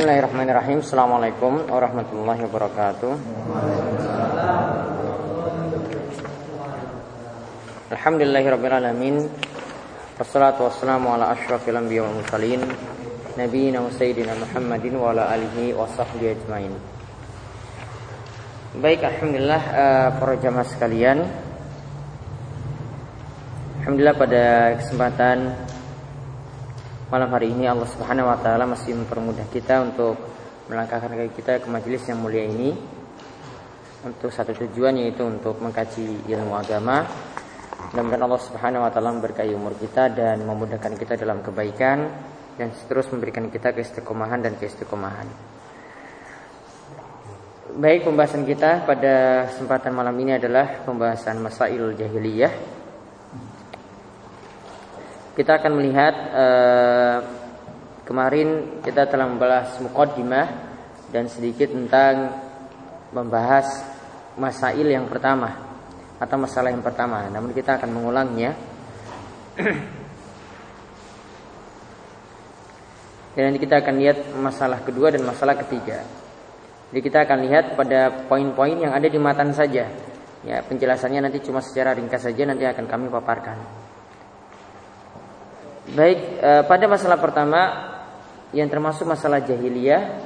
Bismillahirrahmanirrahim. Assalamualaikum warahmatullahi wabarakatuh. Alhamdulillahirrabbilalamin Wassalatu wassalamu ala ashrafil anbiya wa mursalin. Nabiina wa sayyidina Muhammadin wa ala alihi wa sahbihi ajmain. Baik, Alhamdulillah uh, para jamaah sekalian. Alhamdulillah pada kesempatan malam hari ini Allah Subhanahu wa taala masih mempermudah kita untuk melangkahkan kaki kita ke majelis yang mulia ini untuk satu tujuan yaitu untuk mengkaji ilmu agama. Mudah-mudahan Allah Subhanahu wa taala memberkahi umur kita dan memudahkan kita dalam kebaikan dan terus memberikan kita keistiqomahan dan keistiqomahan. Baik, pembahasan kita pada kesempatan malam ini adalah pembahasan masail jahiliyah kita akan melihat uh, kemarin kita telah membahas mukaddimah dan sedikit tentang membahas masail yang pertama atau masalah yang pertama. Namun kita akan mengulangnya. dan nanti kita akan lihat masalah kedua dan masalah ketiga. Jadi kita akan lihat pada poin-poin yang ada di matan saja. Ya, penjelasannya nanti cuma secara ringkas saja nanti akan kami paparkan. Baik, e, pada masalah pertama yang termasuk masalah jahiliyah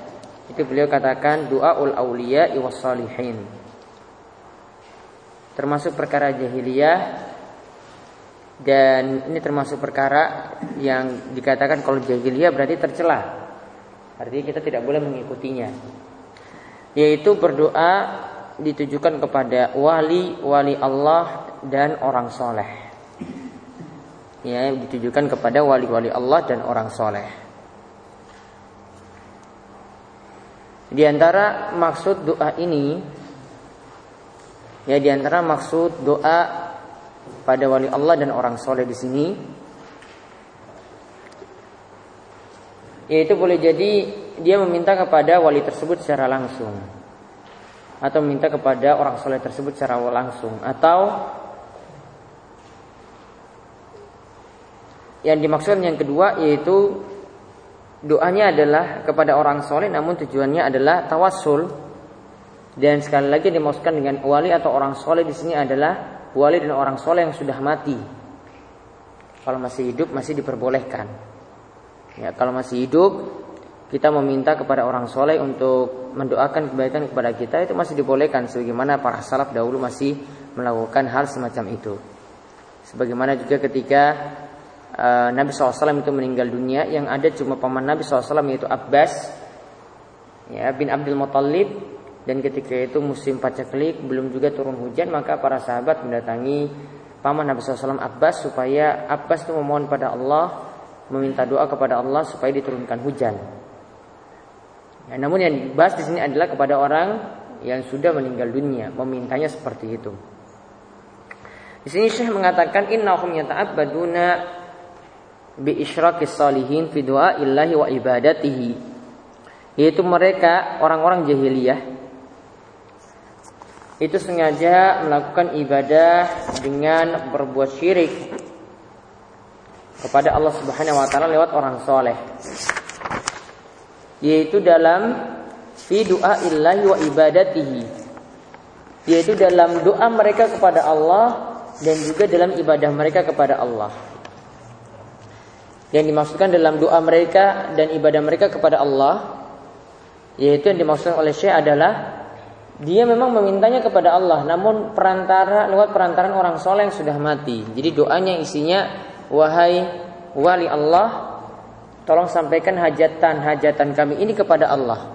itu beliau katakan doa ul aulia iwas salihin. Termasuk perkara jahiliyah dan ini termasuk perkara yang dikatakan kalau jahiliyah berarti tercela. Artinya kita tidak boleh mengikutinya. Yaitu berdoa ditujukan kepada wali wali Allah dan orang soleh ya ditujukan kepada wali-wali Allah dan orang soleh. Di antara maksud doa ini, ya di antara maksud doa pada wali Allah dan orang soleh di sini, yaitu boleh jadi dia meminta kepada wali tersebut secara langsung, atau meminta kepada orang soleh tersebut secara langsung, atau Yang dimaksud yang kedua yaitu doanya adalah kepada orang soleh namun tujuannya adalah tawassul dan sekali lagi dimaksudkan dengan wali atau orang soleh di sini adalah wali dan orang soleh yang sudah mati. Kalau masih hidup masih diperbolehkan. Ya, kalau masih hidup kita meminta kepada orang soleh untuk mendoakan kebaikan kepada kita itu masih dibolehkan sebagaimana para salaf dahulu masih melakukan hal semacam itu. Sebagaimana juga ketika uh, Nabi SAW itu meninggal dunia yang ada cuma paman Nabi SAW yaitu Abbas ya bin Abdul Muttalib dan ketika itu musim pacaklik belum juga turun hujan maka para sahabat mendatangi paman Nabi SAW Abbas supaya Abbas itu memohon pada Allah meminta doa kepada Allah supaya diturunkan hujan. Ya, namun yang dibahas di sini adalah kepada orang yang sudah meninggal dunia, memintanya seperti itu. Di sini Syekh mengatakan innahum yata'abbaduna bi isyraqis salihin fi du'a illahi wa ibadatihi. Yaitu mereka orang-orang jahiliyah itu sengaja melakukan ibadah dengan berbuat syirik kepada Allah Subhanahu wa taala lewat orang soleh. Yaitu dalam fi du'a illahi wa ibadatihi. Yaitu dalam doa mereka kepada Allah dan juga dalam ibadah mereka kepada Allah yang dimaksudkan dalam doa mereka dan ibadah mereka kepada Allah yaitu yang dimaksudkan oleh Syekh adalah dia memang memintanya kepada Allah namun perantara lewat perantaran orang soleh yang sudah mati. Jadi doanya isinya wahai wali Allah tolong sampaikan hajatan hajatan kami ini kepada Allah.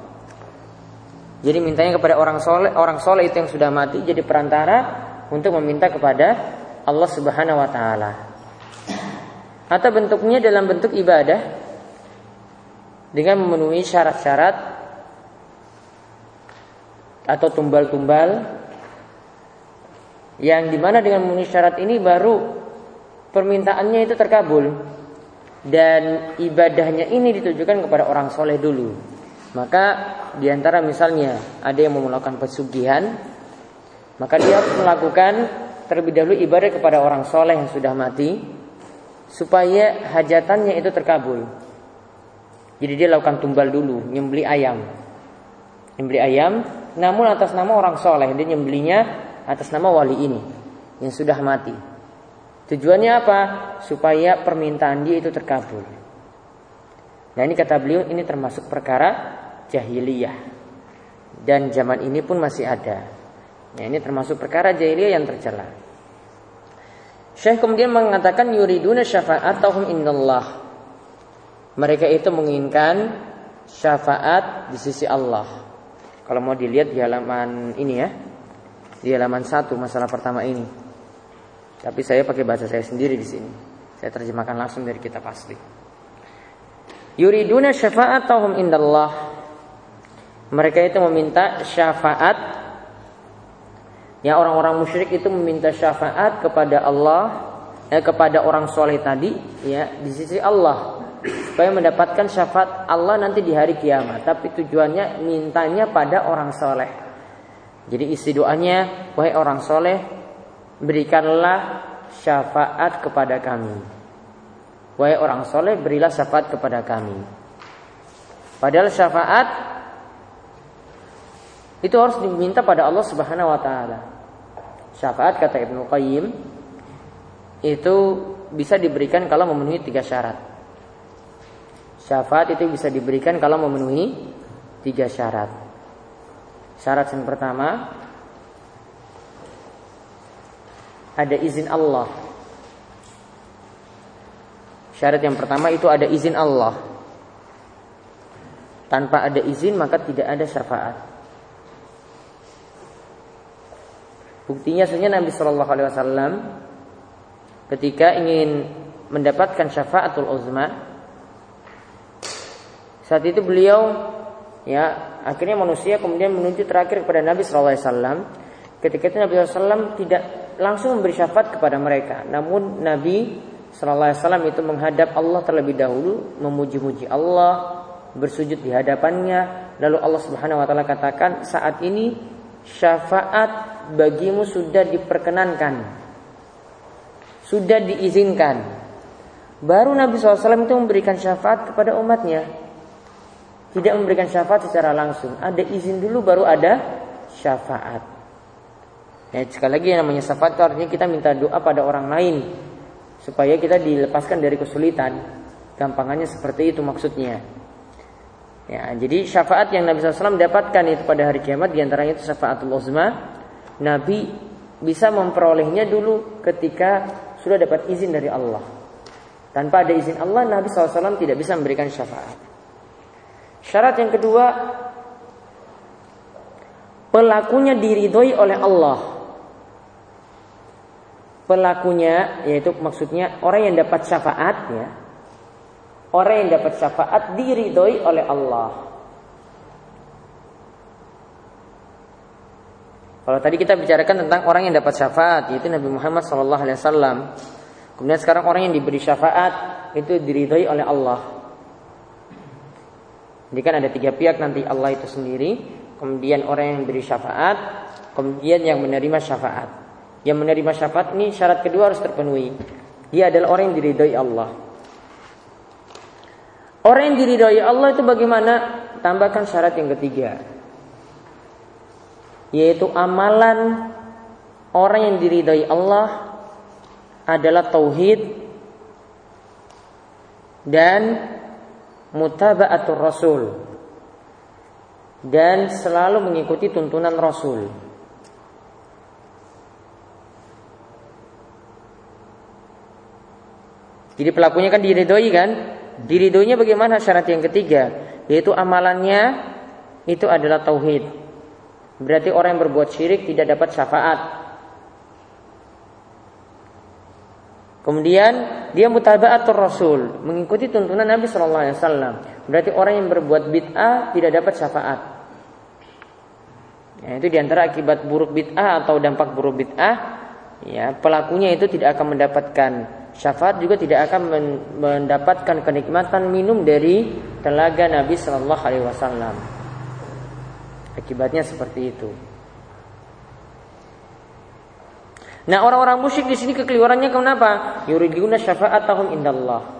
Jadi mintanya kepada orang soleh orang soleh itu yang sudah mati jadi perantara untuk meminta kepada Allah Subhanahu wa taala atau bentuknya dalam bentuk ibadah. Dengan memenuhi syarat-syarat. Atau tumbal-tumbal. Yang di mana dengan memenuhi syarat ini baru permintaannya itu terkabul. Dan ibadahnya ini ditujukan kepada orang soleh dulu. Maka di antara misalnya ada yang mau pesugihan maka dia melakukan terlebih dahulu ibadah kepada orang soleh yang sudah mati supaya hajatannya itu terkabul. Jadi dia lakukan tumbal dulu, nyembeli ayam. Nyembeli ayam, namun atas nama orang soleh. Dia nyembelinya atas nama wali ini yang sudah mati. Tujuannya apa? Supaya permintaan dia itu terkabul. Nah ini kata beliau ini termasuk perkara jahiliyah. Dan zaman ini pun masih ada. Nah ini termasuk perkara jahiliyah yang tercela. Syekh kemudian mengatakan yuriduna syafa'atahum indallah. Mereka itu menginginkan syafaat di sisi Allah. Kalau mau dilihat di halaman ini ya. Di halaman satu masalah pertama ini. Tapi saya pakai bahasa saya sendiri di sini. Saya terjemahkan langsung dari kitab asli. Yuriduna syafa'atahum indallah. Mereka itu meminta syafaat Ya orang-orang musyrik itu meminta syafaat kepada Allah eh, kepada orang soleh tadi ya di sisi Allah supaya mendapatkan syafaat Allah nanti di hari kiamat. Tapi tujuannya mintanya pada orang soleh. Jadi isi doanya wahai orang soleh berikanlah syafaat kepada kami. Wahai orang soleh berilah syafaat kepada kami. Padahal syafaat itu harus diminta pada Allah Subhanahu wa taala. Syafaat kata Ibnu Qayyim itu bisa diberikan kalau memenuhi tiga syarat. Syafaat itu bisa diberikan kalau memenuhi tiga syarat. Syarat yang pertama ada izin Allah. Syarat yang pertama itu ada izin Allah. Tanpa ada izin maka tidak ada syafaat. Buktinya sebenarnya Nabi Shallallahu Alaihi Wasallam ketika ingin mendapatkan syafaatul uzma saat itu beliau ya akhirnya manusia kemudian menuju terakhir kepada Nabi Shallallahu Alaihi Wasallam. Ketika itu Nabi SAW tidak langsung memberi syafaat kepada mereka. Namun Nabi Shallallahu Alaihi Wasallam itu menghadap Allah terlebih dahulu memuji-muji Allah bersujud di hadapannya. Lalu Allah Subhanahu Wa Taala katakan saat ini syafaat bagimu sudah diperkenankan. Sudah diizinkan. Baru Nabi SAW itu memberikan syafaat kepada umatnya. Tidak memberikan syafaat secara langsung. Ada izin dulu baru ada syafaat. Ya, sekali lagi yang namanya syafaat itu artinya kita minta doa pada orang lain supaya kita dilepaskan dari kesulitan. Gampangannya seperti itu maksudnya. Ya, jadi syafaat yang Nabi SAW dapatkan itu pada hari kiamat di antaranya itu syafaatul uzma Nabi bisa memperolehnya dulu ketika sudah dapat izin dari Allah. Tanpa ada izin Allah, Nabi SAW tidak bisa memberikan syafaat. Syarat yang kedua, pelakunya diridhoi oleh Allah. Pelakunya, yaitu maksudnya orang yang dapat syafaat, ya, orang yang dapat syafaat diridhoi oleh Allah. Kalau tadi kita bicarakan tentang orang yang dapat syafaat, yaitu Nabi Muhammad SAW. Kemudian sekarang orang yang diberi syafaat itu diridhoi oleh Allah. Jadi kan ada tiga pihak nanti Allah itu sendiri, kemudian orang yang beri syafaat, kemudian yang menerima syafaat. Yang menerima syafaat ini syarat kedua harus terpenuhi. Dia adalah orang yang diridhoi Allah. Orang yang diridhoi Allah itu bagaimana? Tambahkan syarat yang ketiga yaitu amalan orang yang diridhai Allah adalah tauhid dan mutaba'atur rasul dan selalu mengikuti tuntunan rasul. Jadi pelakunya kan diridhoi kan? Diridhoinya bagaimana syarat yang ketiga? Yaitu amalannya itu adalah tauhid. Berarti orang yang berbuat syirik tidak dapat syafaat. Kemudian dia mutabaatur Rasul, mengikuti tuntunan Nabi Shallallahu Alaihi Wasallam. Berarti orang yang berbuat bid'ah tidak dapat syafaat. Ya, itu di antara akibat buruk bid'ah atau dampak buruk bid'ah. Ya, pelakunya itu tidak akan mendapatkan syafaat juga tidak akan mendapatkan kenikmatan minum dari telaga Nabi Shallallahu Alaihi Wasallam. Akibatnya seperti itu. Nah orang-orang musyrik di sini kekeliruannya kenapa? Yuriduna syafa'atahum indallah.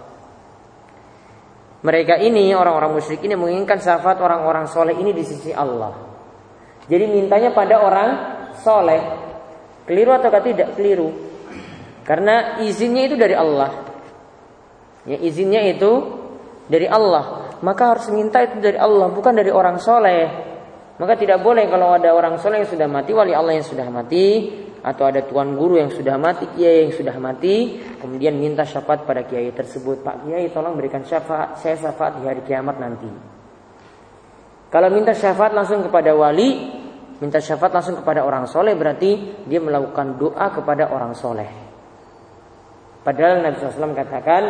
Mereka ini orang-orang musyrik ini menginginkan syafaat orang-orang soleh ini di sisi Allah. Jadi mintanya pada orang soleh. Keliru atau tidak? Keliru. Karena izinnya itu dari Allah. Ya, izinnya itu dari Allah. Maka harus minta itu dari Allah, bukan dari orang soleh. Maka tidak boleh kalau ada orang soleh yang sudah mati, wali Allah yang sudah mati, atau ada tuan guru yang sudah mati, kiai yang sudah mati, kemudian minta syafaat pada kiai tersebut. Pak Kiai tolong berikan syafaat, saya syafaat di hari kiamat nanti. Kalau minta syafaat langsung kepada wali, minta syafaat langsung kepada orang soleh berarti dia melakukan doa kepada orang soleh. Padahal Nabi SAW katakan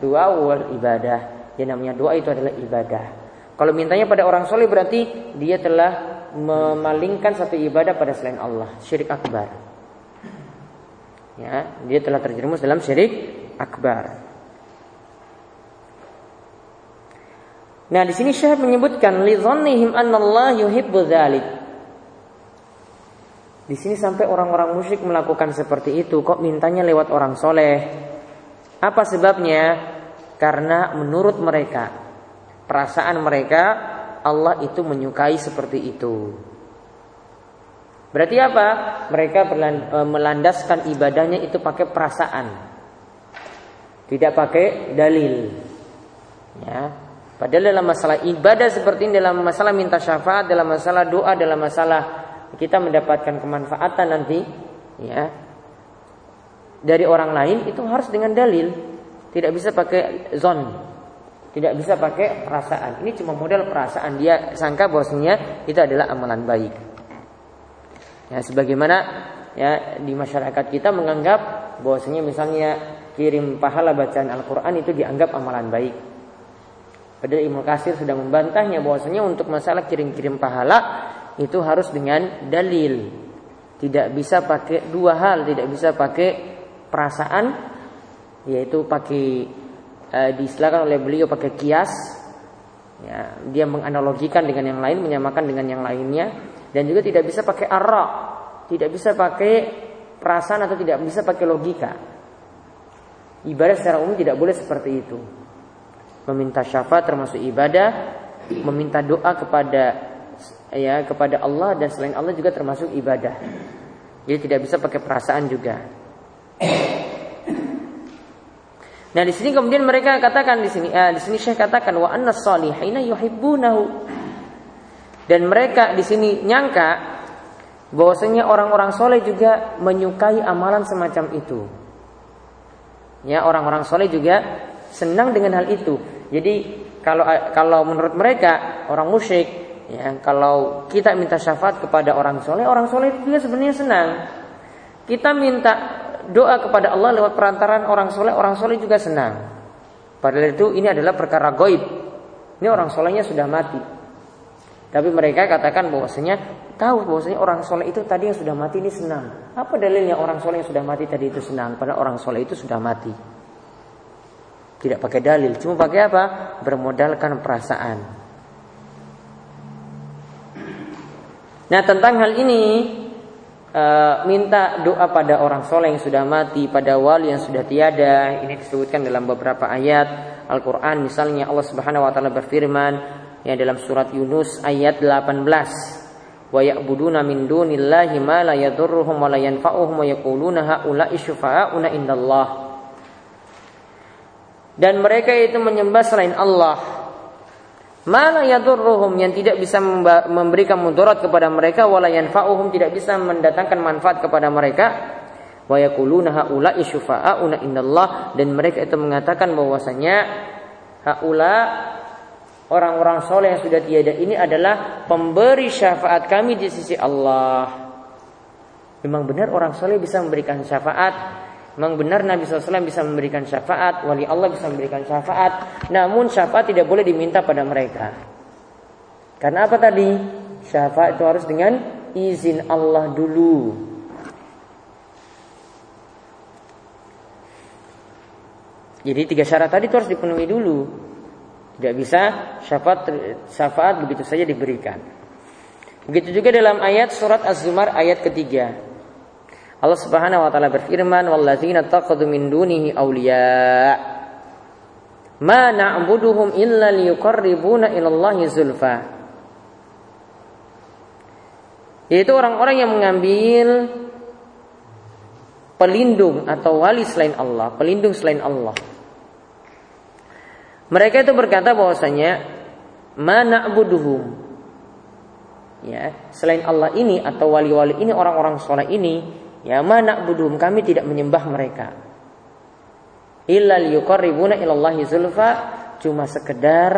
doa wal ibadah. Yang namanya doa itu adalah ibadah. Kalau mintanya pada orang soleh berarti dia telah memalingkan satu ibadah pada selain Allah, syirik akbar. Ya, dia telah terjerumus dalam syirik akbar. Nah, di sini Syekh menyebutkan li dhannihim Allah yuhibbu dzalik. Di sini sampai orang-orang musyrik melakukan seperti itu, kok mintanya lewat orang soleh? Apa sebabnya? Karena menurut mereka, perasaan mereka Allah itu menyukai seperti itu. Berarti apa? Mereka e, melandaskan ibadahnya itu pakai perasaan. Tidak pakai dalil. Ya. Padahal dalam masalah ibadah seperti ini, dalam masalah minta syafaat, dalam masalah doa, dalam masalah kita mendapatkan kemanfaatan nanti, ya, dari orang lain itu harus dengan dalil. Tidak bisa pakai zon. Tidak bisa pakai perasaan. Ini cuma model perasaan. Dia sangka bahwasanya itu adalah amalan baik. Ya, sebagaimana ya di masyarakat kita menganggap bahwasanya misalnya kirim pahala bacaan Al-Qur'an itu dianggap amalan baik. Padahal Ibnu Kasir sudah membantahnya bahwasanya untuk masalah kirim-kirim pahala itu harus dengan dalil. Tidak bisa pakai dua hal, tidak bisa pakai perasaan yaitu pakai Eh, diistilahkan oleh beliau pakai kias. Ya, dia menganalogikan dengan yang lain menyamakan dengan yang lainnya. Dan juga tidak bisa pakai arah tidak bisa pakai perasaan atau tidak bisa pakai logika. Ibadah secara umum tidak boleh seperti itu. Meminta syafaat termasuk ibadah meminta doa kepada ya kepada Allah dan selain Allah juga termasuk ibadah. Jadi tidak bisa pakai perasaan juga Nah di sini kemudian mereka katakan di sini, eh, di sini Syekh katakan wa anna salihina yuhibbunahu. Dan mereka di sini nyangka bahwasanya orang-orang soleh juga menyukai amalan semacam itu. Ya orang-orang soleh juga senang dengan hal itu. Jadi kalau kalau menurut mereka orang musyrik, ya kalau kita minta syafaat kepada orang soleh, orang soleh juga sebenarnya senang. Kita minta doa kepada Allah lewat perantaran orang soleh, orang soleh juga senang. Padahal itu ini adalah perkara goib. Ini orang solehnya sudah mati. Tapi mereka katakan bahwasanya tahu bahwasanya orang soleh itu tadi yang sudah mati ini senang. Apa dalilnya orang soleh yang sudah mati tadi itu senang? Padahal orang soleh itu sudah mati. Tidak pakai dalil, cuma pakai apa? Bermodalkan perasaan. Nah tentang hal ini e, minta doa pada orang soleh yang sudah mati, pada wali yang sudah tiada. Ini disebutkan dalam beberapa ayat Al-Quran. Misalnya Allah Subhanahu Wa Taala berfirman ya dalam surat Yunus ayat 18 wa ya'buduna min dunillahi ma la yadurruhum wa la dan mereka itu menyembah selain Allah Mana yadurruhum yang tidak bisa memberikan mudarat kepada mereka wala yanfa'uhum tidak bisa mendatangkan manfaat kepada mereka wa yaquluna haula'i syufa'auna indallah dan mereka itu mengatakan bahwasanya haula orang-orang soleh yang sudah tiada ini adalah pemberi syafaat kami di sisi Allah. Memang benar orang soleh bisa memberikan syafaat Memang benar Nabi SAW bisa memberikan syafaat, wali Allah bisa memberikan syafaat, namun syafaat tidak boleh diminta pada mereka. Karena apa tadi? Syafaat itu harus dengan izin Allah dulu. Jadi tiga syarat tadi itu harus dipenuhi dulu. Tidak bisa syafaat syafaat begitu saja diberikan. Begitu juga dalam ayat surat Az-Zumar ayat ketiga. Allah Subhanahu wa taala berfirman, "Walladzina taqadu min dunihi awliya." Ma na'buduhum illa liyuqarribuna ilallahi zulfa. Yaitu orang-orang yang mengambil pelindung atau wali selain Allah, pelindung selain Allah. Mereka itu berkata bahwasanya mana abuduhum ya selain Allah ini atau wali-wali ini orang-orang soleh ini ya mana abuduhum kami tidak menyembah mereka illa liyuqarribuna ilallahi zulfa cuma sekedar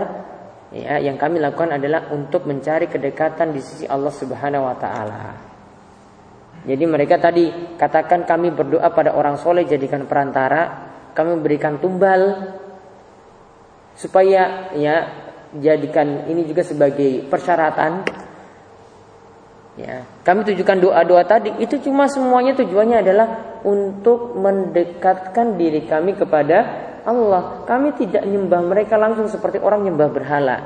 ya yang kami lakukan adalah untuk mencari kedekatan di sisi Allah Subhanahu wa taala. Jadi mereka tadi katakan kami berdoa pada orang soleh jadikan perantara, kami berikan tumbal supaya ya jadikan ini juga sebagai persyaratan. Ya, kami tujukan doa-doa tadi itu cuma semuanya tujuannya adalah untuk mendekatkan diri kami kepada Allah. Kami tidak nyembah mereka langsung seperti orang nyembah berhala.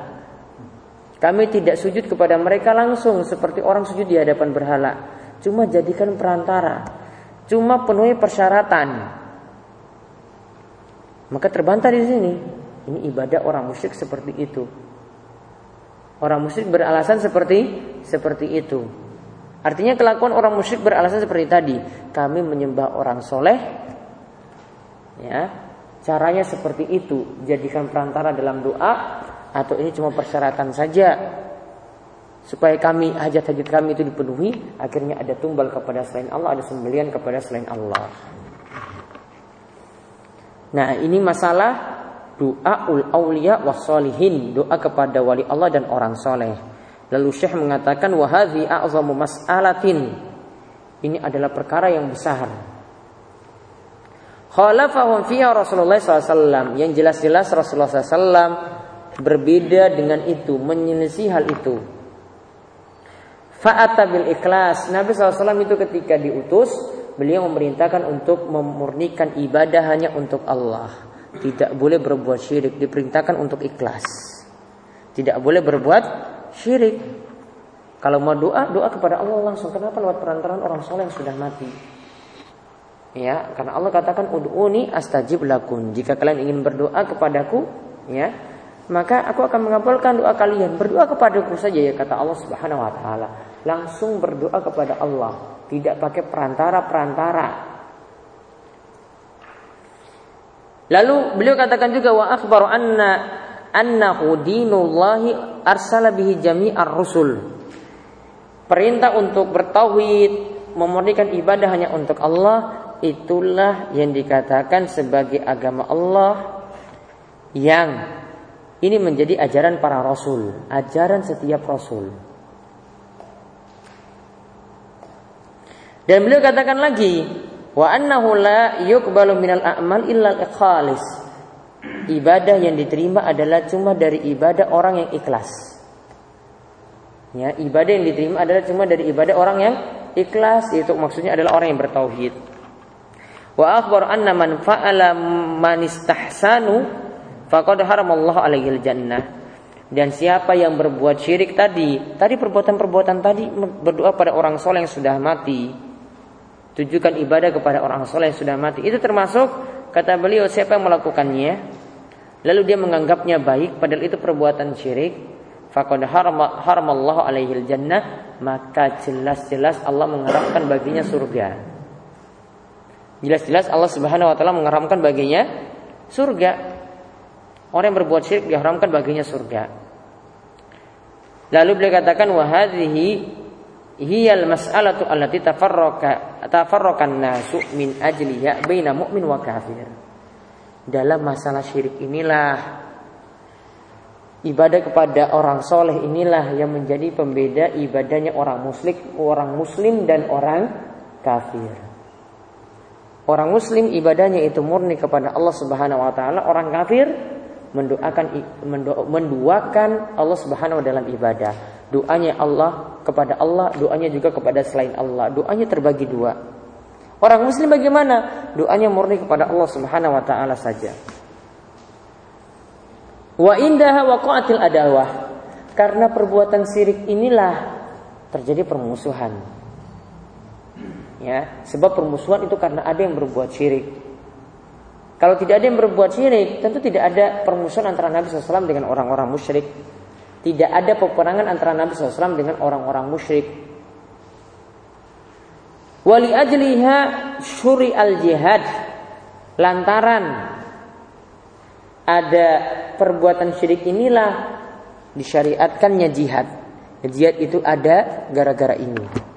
Kami tidak sujud kepada mereka langsung seperti orang sujud di hadapan berhala Cuma jadikan perantara. Cuma penuhi persyaratan. Maka terbantah di sini. Ini ibadah orang musyrik seperti itu. Orang musyrik beralasan seperti seperti itu. Artinya kelakuan orang musyrik beralasan seperti tadi. Kami menyembah orang soleh. Ya, caranya seperti itu. Jadikan perantara dalam doa atau ini cuma persyaratan saja supaya kami hajat-hajat kami itu dipenuhi akhirnya ada tumbal kepada selain Allah ada sembelian kepada selain Allah nah ini masalah doa ul aulia wasolihin doa kepada wali Allah dan orang soleh. Lalu Syekh mengatakan wahadhi a'zamu mas'alatin. Ini adalah perkara yang besar. Khalafahum fiha Rasulullah SAW yang jelas-jelas Rasulullah SAW berbeda dengan itu menyelisih hal itu. Fa'ata bil ikhlas. Nabi SAW itu ketika diutus, beliau memerintahkan untuk memurnikan ibadah hanya untuk Allah. Tidak boleh berbuat syirik, diperintahkan untuk ikhlas. Tidak boleh berbuat syirik. Kalau mau doa, doa kepada Allah langsung. Kenapa lewat perantaraan orang soleh yang sudah mati? Ya, karena Allah katakan ud'uni astajib lakun. Jika kalian ingin berdoa kepadaku, ya, maka aku akan mengabulkan doa kalian. Berdoa kepadaku saja ya kata Allah Subhanahu wa taala langsung berdoa kepada Allah, tidak pakai perantara-perantara. Lalu beliau katakan juga wa akhbaru anna annahu dinullahi arsala bihi jami'ar rusul. Perintah untuk bertauhid, memurnikan ibadah hanya untuk Allah, itulah yang dikatakan sebagai agama Allah yang ini menjadi ajaran para rasul, ajaran setiap rasul. Dan beliau katakan lagi, wa annahu la yuqbalu minal a'mal illa al-ikhlas. Ibadah yang diterima adalah cuma dari ibadah orang yang ikhlas. Ya, ibadah yang diterima adalah cuma dari ibadah orang yang ikhlas, itu maksudnya adalah orang yang bertauhid. Wa akhbar anna man fa'ala man istahsanu faqad haramallahu alaihi jannah. Dan siapa yang berbuat syirik tadi, tadi perbuatan-perbuatan tadi berdoa pada orang soleh yang sudah mati, tujukan ibadah kepada orang soleh yang sudah mati. Itu termasuk kata beliau siapa yang melakukannya, lalu dia menganggapnya baik, padahal itu perbuatan syirik. Faqad haramallahu alaihi jannah, maka jelas-jelas Allah mengharapkan baginya surga. Jelas-jelas Allah Subhanahu wa taala mengharamkan baginya surga. Orang yang berbuat syirik diharamkan baginya surga. Lalu beliau katakan wahadhihi hiyal mas'alatu allati tafarraka tafarrakan nasu min ajliha baina mu'min wa kafir. Dalam masalah syirik inilah ibadah kepada orang soleh inilah yang menjadi pembeda ibadahnya orang muslim, orang muslim dan orang kafir. Orang muslim ibadahnya itu murni kepada Allah Subhanahu wa taala, orang kafir mendoakan menduakan Allah Subhanahu dalam ibadah. Doanya Allah kepada Allah, doanya juga kepada selain Allah. Doanya terbagi dua. Orang muslim bagaimana? Doanya murni kepada Allah Subhanahu wa taala saja. Wa indaha waqa'atil adawah. Karena perbuatan syirik inilah terjadi permusuhan. Ya, sebab permusuhan itu karena ada yang berbuat syirik. Kalau tidak ada yang berbuat syirik, tentu tidak ada permusuhan antara Nabi SAW dengan orang-orang musyrik. Tidak ada peperangan antara Nabi SAW dengan orang-orang musyrik. Wali ajliha syuri al jihad lantaran ada perbuatan syirik inilah disyariatkannya jihad. Jihad itu ada gara-gara ini.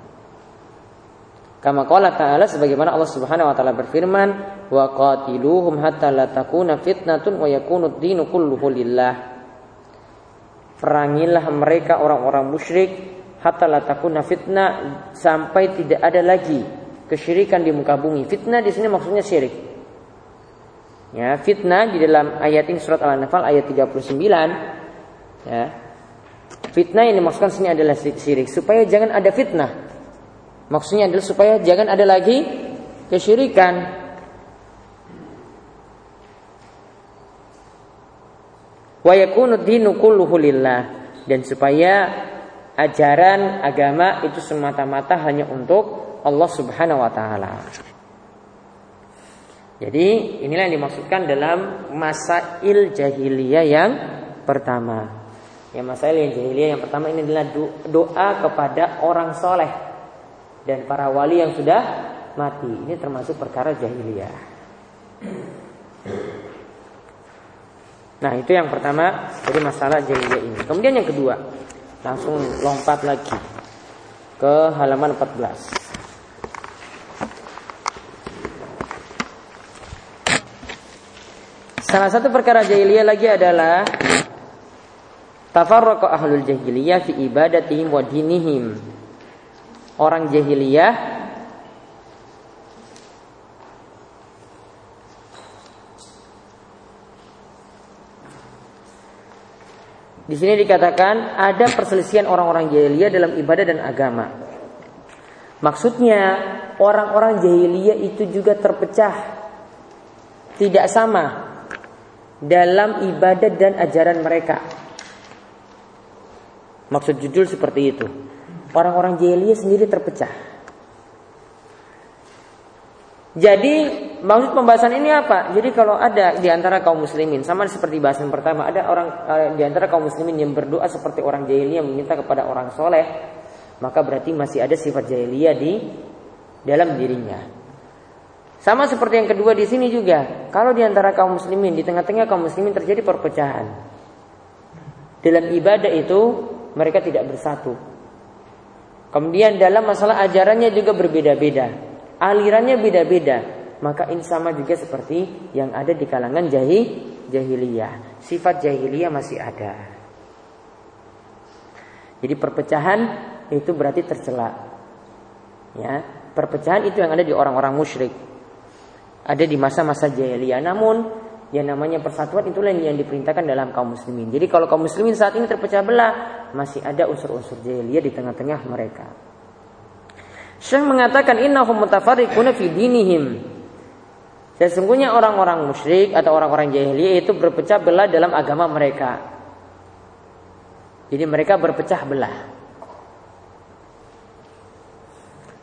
Kama qala ta'ala sebagaimana Allah Subhanahu wa taala berfirman, "Wa qatiluhum hatta la takuna fitnatun wa yakunu ad-dinu kulluhu lillah." Perangilah mereka orang-orang musyrik hatta la takuna fitnah sampai tidak ada lagi kesyirikan di muka bumi. Fitnah di sini maksudnya syirik. Ya, fitnah di dalam ayat ini surat Al-Anfal ayat 39 ya. Fitnah yang dimaksudkan sini adalah syirik supaya jangan ada fitnah Maksudnya adalah supaya jangan ada lagi kesyirikan. Wa yakunu dinu dan supaya ajaran agama itu semata-mata hanya untuk Allah Subhanahu wa taala. Jadi inilah yang dimaksudkan dalam masail jahiliyah yang pertama. Ya masail yang jahiliyah yang pertama ini adalah doa kepada orang soleh dan para wali yang sudah mati. Ini termasuk perkara jahiliyah. Nah, itu yang pertama dari masalah jahiliyah ini. Kemudian yang kedua, langsung lompat lagi ke halaman 14. Salah satu perkara jahiliyah lagi adalah tafarraqa ahlul jahiliyah fi ibadatihim wa dinihim orang jahiliyah Di sini dikatakan ada perselisihan orang-orang jahiliyah dalam ibadah dan agama. Maksudnya orang-orang jahiliyah itu juga terpecah. Tidak sama dalam ibadah dan ajaran mereka. Maksud judul seperti itu orang-orang jahiliyah sendiri terpecah. Jadi maksud pembahasan ini apa? Jadi kalau ada di antara kaum muslimin sama seperti bahasan pertama, ada orang uh, di antara kaum muslimin yang berdoa seperti orang jahiliyah meminta kepada orang soleh, maka berarti masih ada sifat jahiliyah di dalam dirinya. Sama seperti yang kedua di sini juga, kalau di antara kaum muslimin di tengah-tengah kaum muslimin terjadi perpecahan. Dalam ibadah itu mereka tidak bersatu, Kemudian dalam masalah ajarannya juga berbeda-beda. Alirannya beda-beda. Maka ini sama juga seperti yang ada di kalangan jahil, jahiliyah. Sifat jahiliyah masih ada. Jadi perpecahan itu berarti tercela. Ya, perpecahan itu yang ada di orang-orang musyrik. Ada di masa-masa jahiliyah. Namun yang namanya persatuan itulah yang diperintahkan dalam kaum muslimin. Jadi kalau kaum muslimin saat ini terpecah belah, masih ada unsur-unsur jahiliyah di tengah-tengah mereka. Syekh mengatakan innahum mutafarriquna fi dinihim. Sesungguhnya orang-orang musyrik atau orang-orang jahiliyah itu berpecah belah dalam agama mereka. Jadi mereka berpecah belah.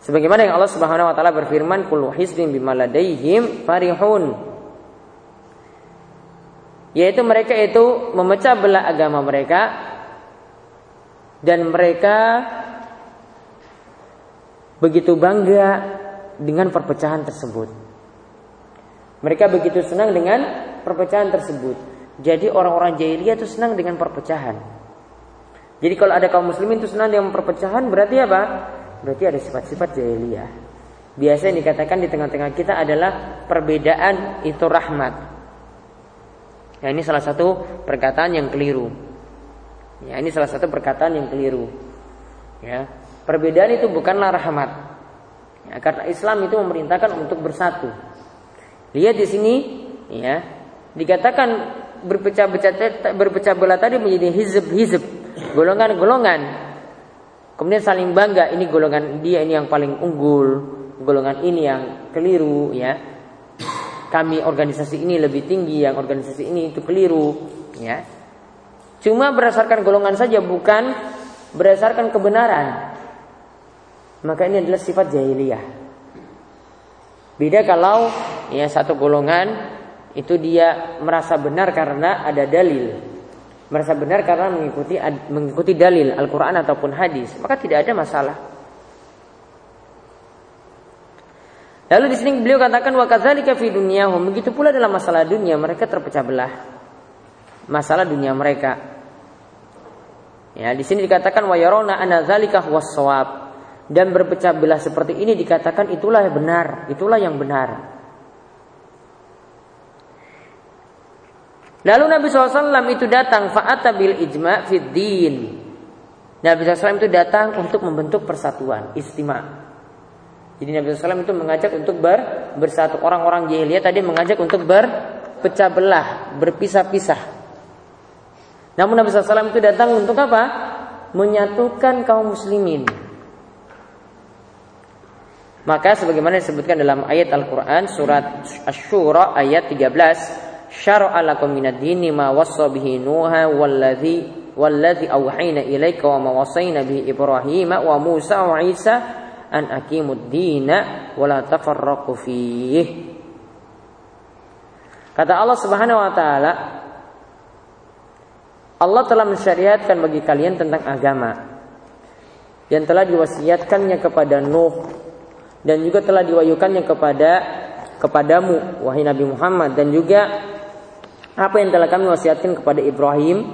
Sebagaimana yang Allah Subhanahu wa taala berfirman, "Kullu hizbin bima ladaihim farihun." Yaitu mereka itu memecah belah agama mereka dan mereka begitu bangga dengan perpecahan tersebut. Mereka begitu senang dengan perpecahan tersebut. Jadi orang-orang jahiliyah itu senang dengan perpecahan. Jadi kalau ada kaum muslimin itu senang dengan perpecahan berarti apa? Berarti ada sifat-sifat jahiliyah. Biasa yang dikatakan di tengah-tengah kita adalah perbedaan itu rahmat. Ya ini salah satu perkataan yang keliru. Ya ini salah satu perkataan yang keliru. Ya, perbedaan itu bukanlah rahmat. Ya, karena Islam itu memerintahkan untuk bersatu. Lihat di sini, ya, dikatakan berpecah-pecah berpecah belah tadi menjadi hizb-hizb, golongan-golongan. Kemudian saling bangga, ini golongan dia ini yang paling unggul, golongan ini yang keliru, ya kami organisasi ini lebih tinggi, yang organisasi ini itu keliru, ya. Cuma berdasarkan golongan saja bukan berdasarkan kebenaran. Maka ini adalah sifat jahiliyah. Beda kalau ya satu golongan itu dia merasa benar karena ada dalil. Merasa benar karena mengikuti mengikuti dalil Al-Qur'an ataupun hadis, maka tidak ada masalah. Lalu di sini beliau katakan wa kadzalika fi dunyahum, begitu pula dalam masalah dunia mereka terpecah belah. Masalah dunia mereka. Ya, di sini dikatakan wa yarona anna dzalika dan berpecah belah seperti ini dikatakan itulah yang benar, itulah yang benar. Lalu Nabi SAW itu datang fa'ata bil ijma fid din. Nabi SAW itu datang untuk membentuk persatuan, istimewa. Jadi Nabi SAW itu mengajak untuk ber, bersatu. Orang-orang jahiliyah tadi mengajak untuk berpecah belah, berpisah-pisah. Namun Nabi SAW itu datang untuk apa? Menyatukan kaum muslimin. Maka sebagaimana disebutkan dalam ayat Al-Quran surat Ash-Shura ayat 13 syara'a lakum minad dini ma wassa bihi nuha walladhi walladhi awhayna ilaika wa ma wassayna bihi ibrahima wa musa wa isa an aqimud dina wa la tafarraqu fihi Kata Allah Subhanahu wa taala Allah telah mensyariatkan bagi kalian tentang agama yang telah diwasiatkannya kepada Nuh dan juga telah diwayukannya kepada kepadamu wahai Nabi Muhammad dan juga apa yang telah kami wasiatkan kepada Ibrahim,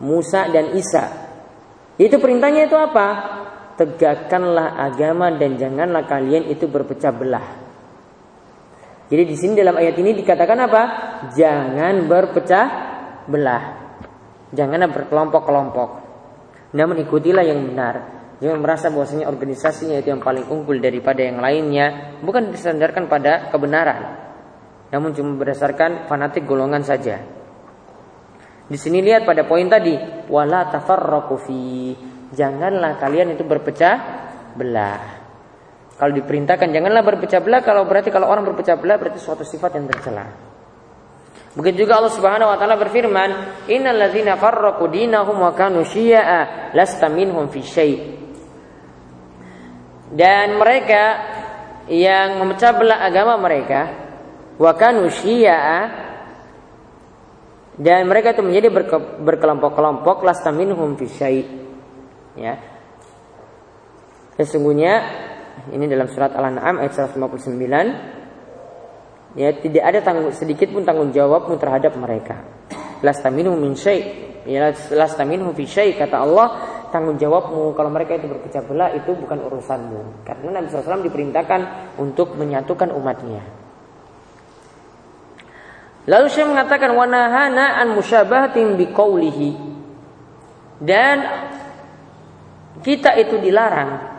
Musa dan Isa. Itu perintahnya itu apa? Tegakkanlah agama dan janganlah kalian itu berpecah belah. Jadi di sini dalam ayat ini dikatakan apa? Jangan berpecah belah. Janganlah berkelompok-kelompok. Namun ikutilah yang benar. Jangan merasa bahwasanya organisasinya itu yang paling unggul daripada yang lainnya, bukan disandarkan pada kebenaran namun cuma berdasarkan fanatik golongan saja. Di sini lihat pada poin tadi, wala tafarraqu fi. Janganlah kalian itu berpecah belah. Kalau diperintahkan janganlah berpecah belah, kalau berarti kalau orang berpecah belah berarti suatu sifat yang tercela. Begitu juga Allah Subhanahu wa taala berfirman, "Innal ladzina farraqu dinahum wa kanu syi'a lasta minhum fi syai'." Dan mereka yang memecah belah agama mereka, wa kanu dan mereka itu menjadi berke, berkelompok-kelompok lasta minhum fi ya. Sesungguhnya ini dalam surat Al-An'am ayat 159 ya tidak ada tanggung sedikit pun tanggung jawabmu terhadap mereka. Lasta minhum min syai. Ya lasta minhum fi kata Allah tanggung jawabmu kalau mereka itu berpecah belah itu bukan urusanmu karena Nabi SAW diperintahkan untuk menyatukan umatnya Lalu saya mengatakan wanahana an musyabahatin biqaulihi. Dan kita itu dilarang.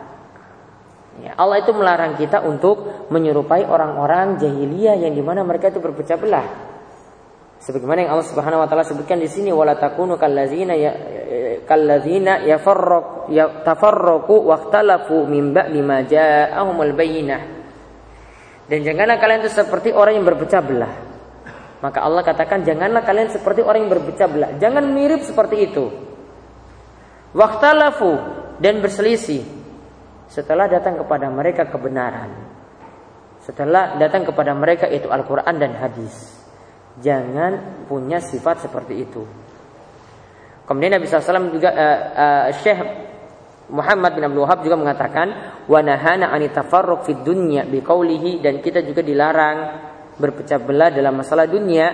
Ya, Allah itu melarang kita untuk menyerupai orang-orang jahiliyah yang di mana mereka itu berpecah belah. Sebagaimana yang Allah Subhanahu wa taala sebutkan di sini wala takunu kallazina kallazina yafarraq ya tafarraqu waqtalafu min ba'di ma ja'ahumul bayyinah. Dan janganlah kalian itu seperti orang yang berpecah belah. Maka Allah katakan janganlah kalian seperti orang yang berpecah belah. Jangan mirip seperti itu. Waktalafu dan berselisih setelah datang kepada mereka kebenaran. Setelah datang kepada mereka itu Al-Quran dan hadis. Jangan punya sifat seperti itu. Kemudian Nabi SAW juga uh, uh, Syekh Muhammad bin Abdul Wahab juga mengatakan wa nahana anitafarruq fid dunya biqaulihi dan kita juga dilarang berpecah belah dalam masalah dunia.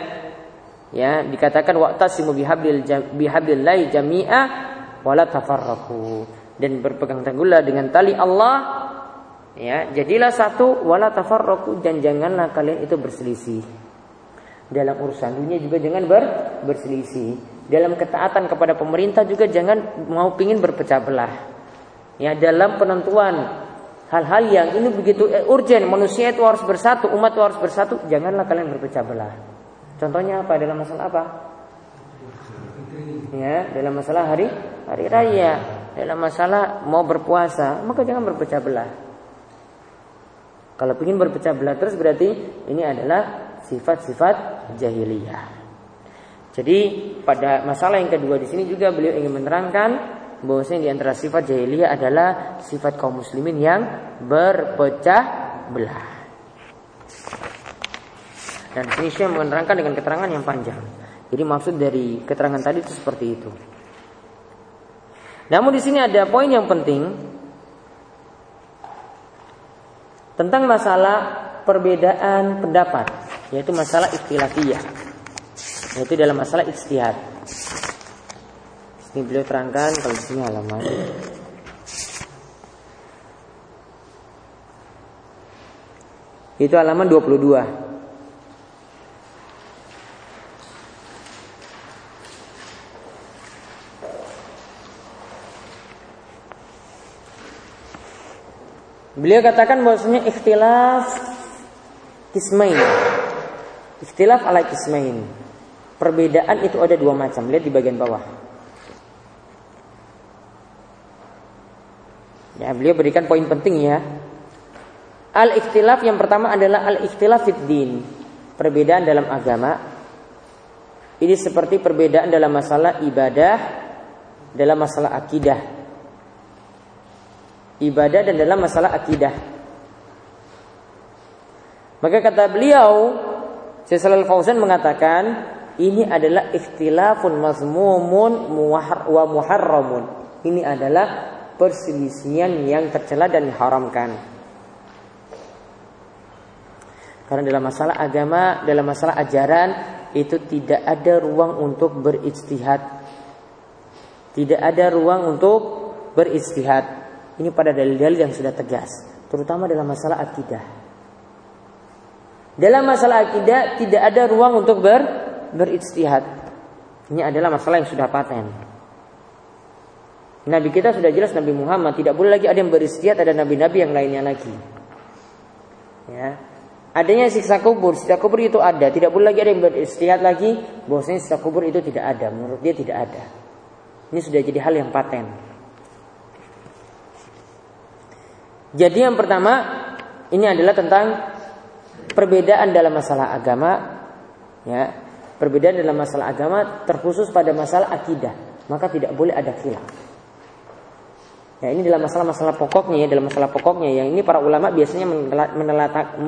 Ya dikatakan waqtasimu bihablil bihablillahi jami'a wala tafarraqu. Dan berpegang teguhlah dengan tali Allah. Ya jadilah satu wala tafarraqu dan janganlah kalian itu berselisih. Dalam urusan dunia juga jangan ber, berselisih dalam ketaatan kepada pemerintah juga jangan mau pingin berpecah belah ya dalam penentuan hal-hal yang ini begitu eh, urgent, manusia itu harus bersatu, umat itu harus bersatu, janganlah kalian berpecah belah. Contohnya apa? Dalam masalah apa? Ya, dalam masalah hari hari raya, dalam masalah mau berpuasa, maka jangan berpecah belah. Kalau ingin berpecah belah terus berarti ini adalah sifat-sifat jahiliyah. Jadi pada masalah yang kedua di sini juga beliau ingin menerangkan bahwasanya di antara sifat jahiliyah adalah sifat kaum muslimin yang berpecah belah. Dan sini Syekh menerangkan dengan keterangan yang panjang. Jadi maksud dari keterangan tadi itu seperti itu. Namun di sini ada poin yang penting tentang masalah perbedaan pendapat, yaitu masalah ikhtilafiyah. Yaitu dalam masalah ijtihad. Ini beliau terangkan kalau di sini halaman Itu halaman 22. Beliau katakan bahwasanya ikhtilaf kismain. Ikhtilaf ala kismain. Perbedaan itu ada dua macam. Lihat di bagian bawah. Ya, beliau berikan poin penting ya. Al-ikhtilaf yang pertama adalah al-ikhtilaf fid din. Perbedaan dalam agama. Ini seperti perbedaan dalam masalah ibadah, dalam masalah akidah. Ibadah dan dalam masalah akidah. Maka kata beliau, Syekh Fauzan mengatakan, ini adalah ikhtilafun mazmumun wa muharramun. Ini adalah perselisihan yang tercela dan diharamkan. Karena dalam masalah agama, dalam masalah ajaran itu tidak ada ruang untuk beristihad. Tidak ada ruang untuk beristihad. Ini pada dalil-dalil yang sudah tegas, terutama dalam masalah akidah. Dalam masalah akidah tidak ada ruang untuk ber beristihad. Ini adalah masalah yang sudah paten. Nabi kita sudah jelas Nabi Muhammad tidak boleh lagi ada yang beristihad ada nabi-nabi yang lainnya lagi. Ya, Adanya siksa kubur, siksa kubur itu ada. Tidak boleh lagi ada yang beristihad lagi bahwasanya siksa kubur itu tidak ada. Menurut dia tidak ada. Ini sudah jadi hal yang paten. Jadi yang pertama ini adalah tentang perbedaan dalam masalah agama, ya. Perbedaan dalam masalah agama terkhusus pada masalah akidah, maka tidak boleh ada khilaf. Ya ini dalam masalah-masalah pokoknya ya, dalam masalah pokoknya yang ini para ulama biasanya meneletak,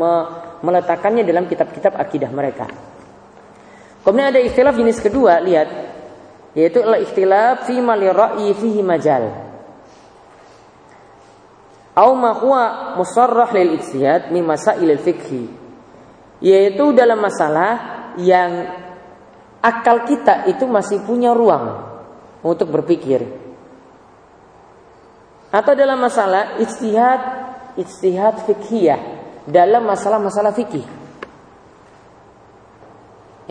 meletakkannya dalam kitab-kitab akidah mereka. Kemudian ada ikhtilaf jenis kedua, lihat yaitu ikhtilaf fi mali ra'yi fihi majal. Au ma huwa musarrah lil ijtihad min masail. Yaitu dalam masalah yang akal kita itu masih punya ruang untuk berpikir atau dalam masalah ijtihad ijtihad fikhiyah dalam masalah-masalah fikih.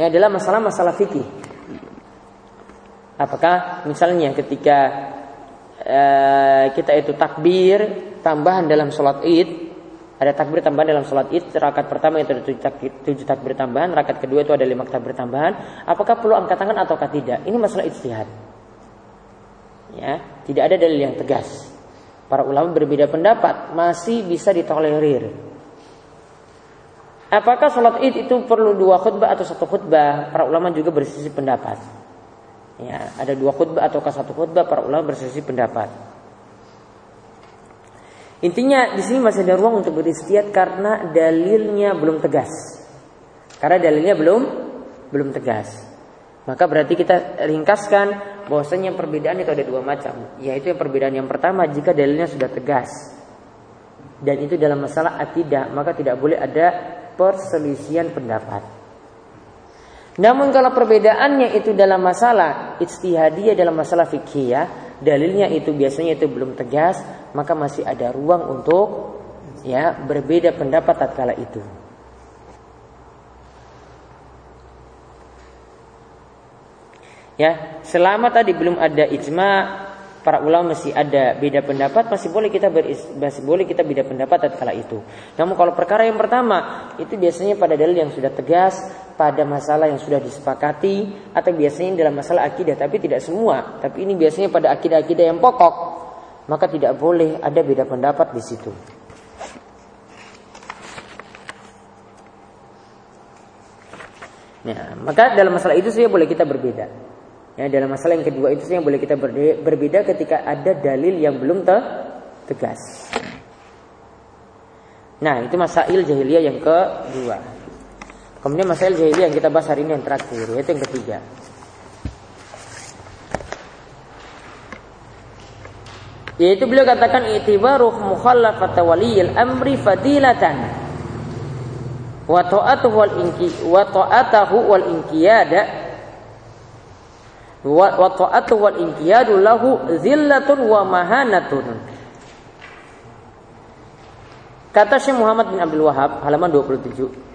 Ya, dalam masalah-masalah fikih. Apakah misalnya ketika uh, kita itu takbir tambahan dalam sholat id ada takbir tambahan dalam sholat id rakaat pertama itu ada tujuh takbir, tujuh takbir tambahan rakaat kedua itu ada lima takbir tambahan apakah perlu angkat tangan ataukah tidak ini masalah ijtihad ya tidak ada dalil yang tegas Para ulama berbeda pendapat, masih bisa ditolerir. Apakah sholat id itu perlu dua khutbah atau satu khutbah? Para ulama juga bersisi pendapat. Ya, ada dua khutbah atau satu khutbah? Para ulama bersisi pendapat. Intinya di sini masih ada ruang untuk beristiad karena dalilnya belum tegas. Karena dalilnya belum belum tegas. Maka berarti kita ringkaskan bahwasanya perbedaan itu ada dua macam, yaitu yang perbedaan yang pertama jika dalilnya sudah tegas dan itu dalam masalah akidah, maka tidak boleh ada perselisihan pendapat. Namun kalau perbedaannya itu dalam masalah ijtihadiyah dalam masalah fikih ya, dalilnya itu biasanya itu belum tegas, maka masih ada ruang untuk ya berbeda pendapat tatkala itu. Ya, selama tadi belum ada ijma, para ulama masih ada beda pendapat, masih boleh kita beris, masih boleh kita beda pendapat tatkala itu. Namun kalau perkara yang pertama itu biasanya pada dalil yang sudah tegas, pada masalah yang sudah disepakati atau biasanya dalam masalah akidah, tapi tidak semua. Tapi ini biasanya pada akidah-akidah yang pokok, maka tidak boleh ada beda pendapat di situ. Ya, maka dalam masalah itu saja boleh kita berbeda. Ya, dalam masalah yang kedua itu yang boleh kita berbeda ketika ada dalil yang belum te tegas. Nah, itu masail jahiliyah yang kedua. Kemudian masalah jahiliyah yang kita bahas hari ini yang terakhir, yaitu yang ketiga. Yaitu beliau katakan itibaru mukhallafat waliyil amri fadilatan wa ta'atuhu wal inki wa ta'atahu wal inqiyada wa ta'atuhu wal inqiyadu lahu zillatun wa mahanatun. Kata Syekh Muhammad bin Abdul Wahab halaman 27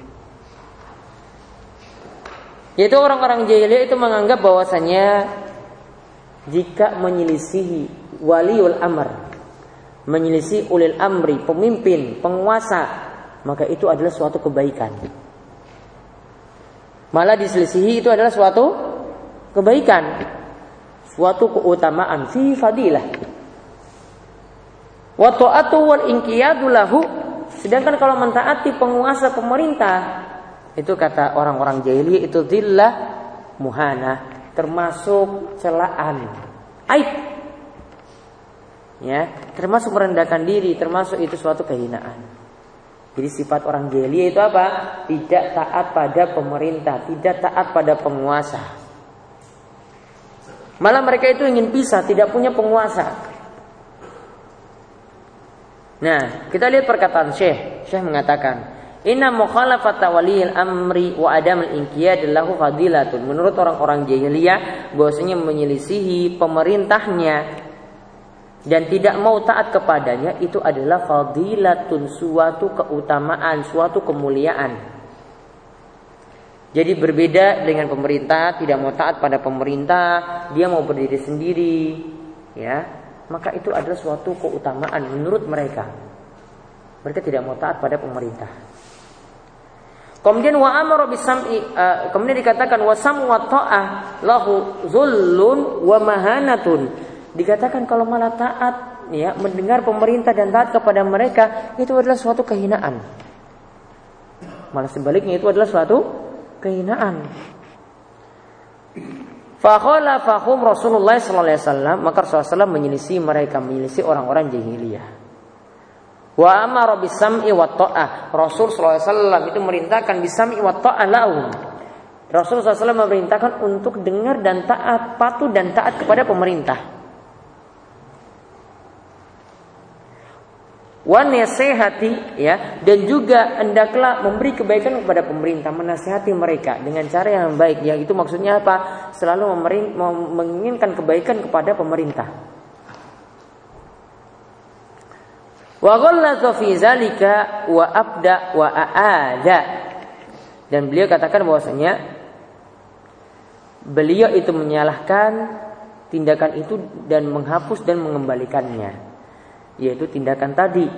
yaitu orang-orang jahiliyah itu menganggap bahwasanya jika menyelisihi waliul amr, menyelisihi ulil amri, pemimpin, penguasa, maka itu adalah suatu kebaikan. Malah diselisihi itu adalah suatu kebaikan, suatu keutamaan fi fadilah. Wa ta'atu wal inqiyadu lahu sedangkan kalau mentaati penguasa pemerintah itu kata orang-orang jahiliyah itu zillah muhana, termasuk celaan, aib. Ya, termasuk merendahkan diri, termasuk itu suatu kehinaan. Jadi sifat orang jahiliyah itu apa? Tidak taat pada pemerintah, tidak taat pada penguasa. Malah mereka itu ingin pisah, tidak punya penguasa. Nah, kita lihat perkataan Syekh. Syekh mengatakan, Inna mukhalafata waliyil amri wa adam al-inqiyad lahu fadilatun. Menurut orang-orang jahiliyah, bahwasanya menyelisihi pemerintahnya dan tidak mau taat kepadanya itu adalah fadilatun, suatu keutamaan, suatu kemuliaan. Jadi berbeda dengan pemerintah, tidak mau taat pada pemerintah, dia mau berdiri sendiri, ya. Maka itu adalah suatu keutamaan menurut mereka. Mereka tidak mau taat pada pemerintah. Kemudian wa amara bisam'i uh, kemudian dikatakan wa sam wa ta'ah lahu zullun wa mahanatun. Dikatakan kalau malah taat ya mendengar pemerintah dan taat kepada mereka itu adalah suatu kehinaan. Malah sebaliknya itu adalah suatu kehinaan. Fakhala fahum Rasulullah sallallahu alaihi wasallam maka Rasulullah menyelisih mereka menyelisih orang-orang jahiliyah. Wa amara bisam'i wa ta'ah. Rasul SAW itu merintahkan bisam'i wa ta'ah lahum. Rasul SAW memerintahkan untuk dengar dan taat, patuh dan taat kepada pemerintah. Wa nasihati ya dan juga hendaklah memberi kebaikan kepada pemerintah, menasihati mereka dengan cara yang baik. Yang itu maksudnya apa? Selalu menginginkan kebaikan kepada pemerintah. Wa fi wa abda wa aada. Dan beliau katakan bahwasanya beliau itu menyalahkan tindakan itu dan menghapus dan mengembalikannya. Yaitu tindakan tadi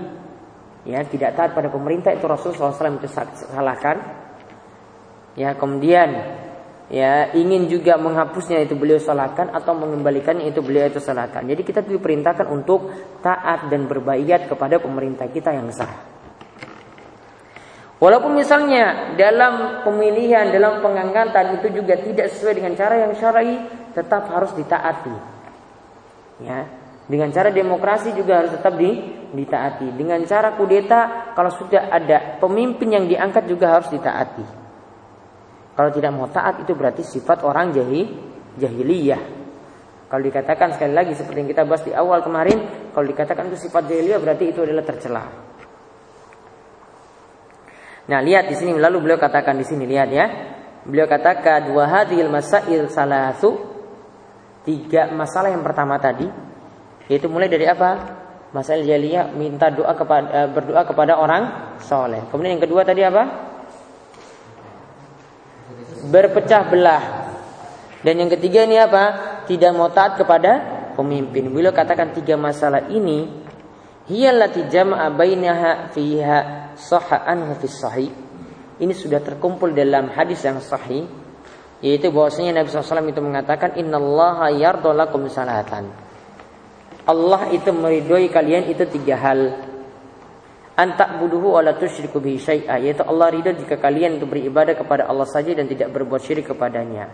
ya tidak taat pada pemerintah itu Rasulullah SAW itu salahkan ya kemudian ya ingin juga menghapusnya itu beliau salahkan atau mengembalikannya itu beliau itu salahkan. Jadi kita diperintahkan untuk taat dan berbaikat kepada pemerintah kita yang sah. Walaupun misalnya dalam pemilihan, dalam pengangkatan itu juga tidak sesuai dengan cara yang syar'i, tetap harus ditaati. Ya, dengan cara demokrasi juga harus tetap di, ditaati. Dengan cara kudeta, kalau sudah ada pemimpin yang diangkat juga harus ditaati. Kalau tidak mau taat itu berarti sifat orang jahil, jahiliyah. Kalau dikatakan sekali lagi seperti yang kita bahas di awal kemarin, kalau dikatakan itu sifat jahiliyah berarti itu adalah tercela. Nah, lihat di sini lalu beliau katakan di sini lihat ya. Beliau katakan dua hadil masail salatu tiga masalah yang pertama tadi yaitu mulai dari apa? Masalah jahiliyah minta doa kepada berdoa kepada orang soleh. Kemudian yang kedua tadi apa? Berpecah belah. Dan yang ketiga ini apa? Tidak mau taat kepada pemimpin. Beliau katakan tiga masalah ini jama'a bainaha fiha fi sahih. Ini sudah terkumpul dalam hadis yang sahih yaitu bahwasanya Nabi SAW itu mengatakan innallaha salatan. Allah itu meridhoi kalian itu tiga hal antak buduhu ala tusyriku bihi syai'a yaitu Allah ridha jika kalian itu beribadah kepada Allah saja dan tidak berbuat syirik kepadanya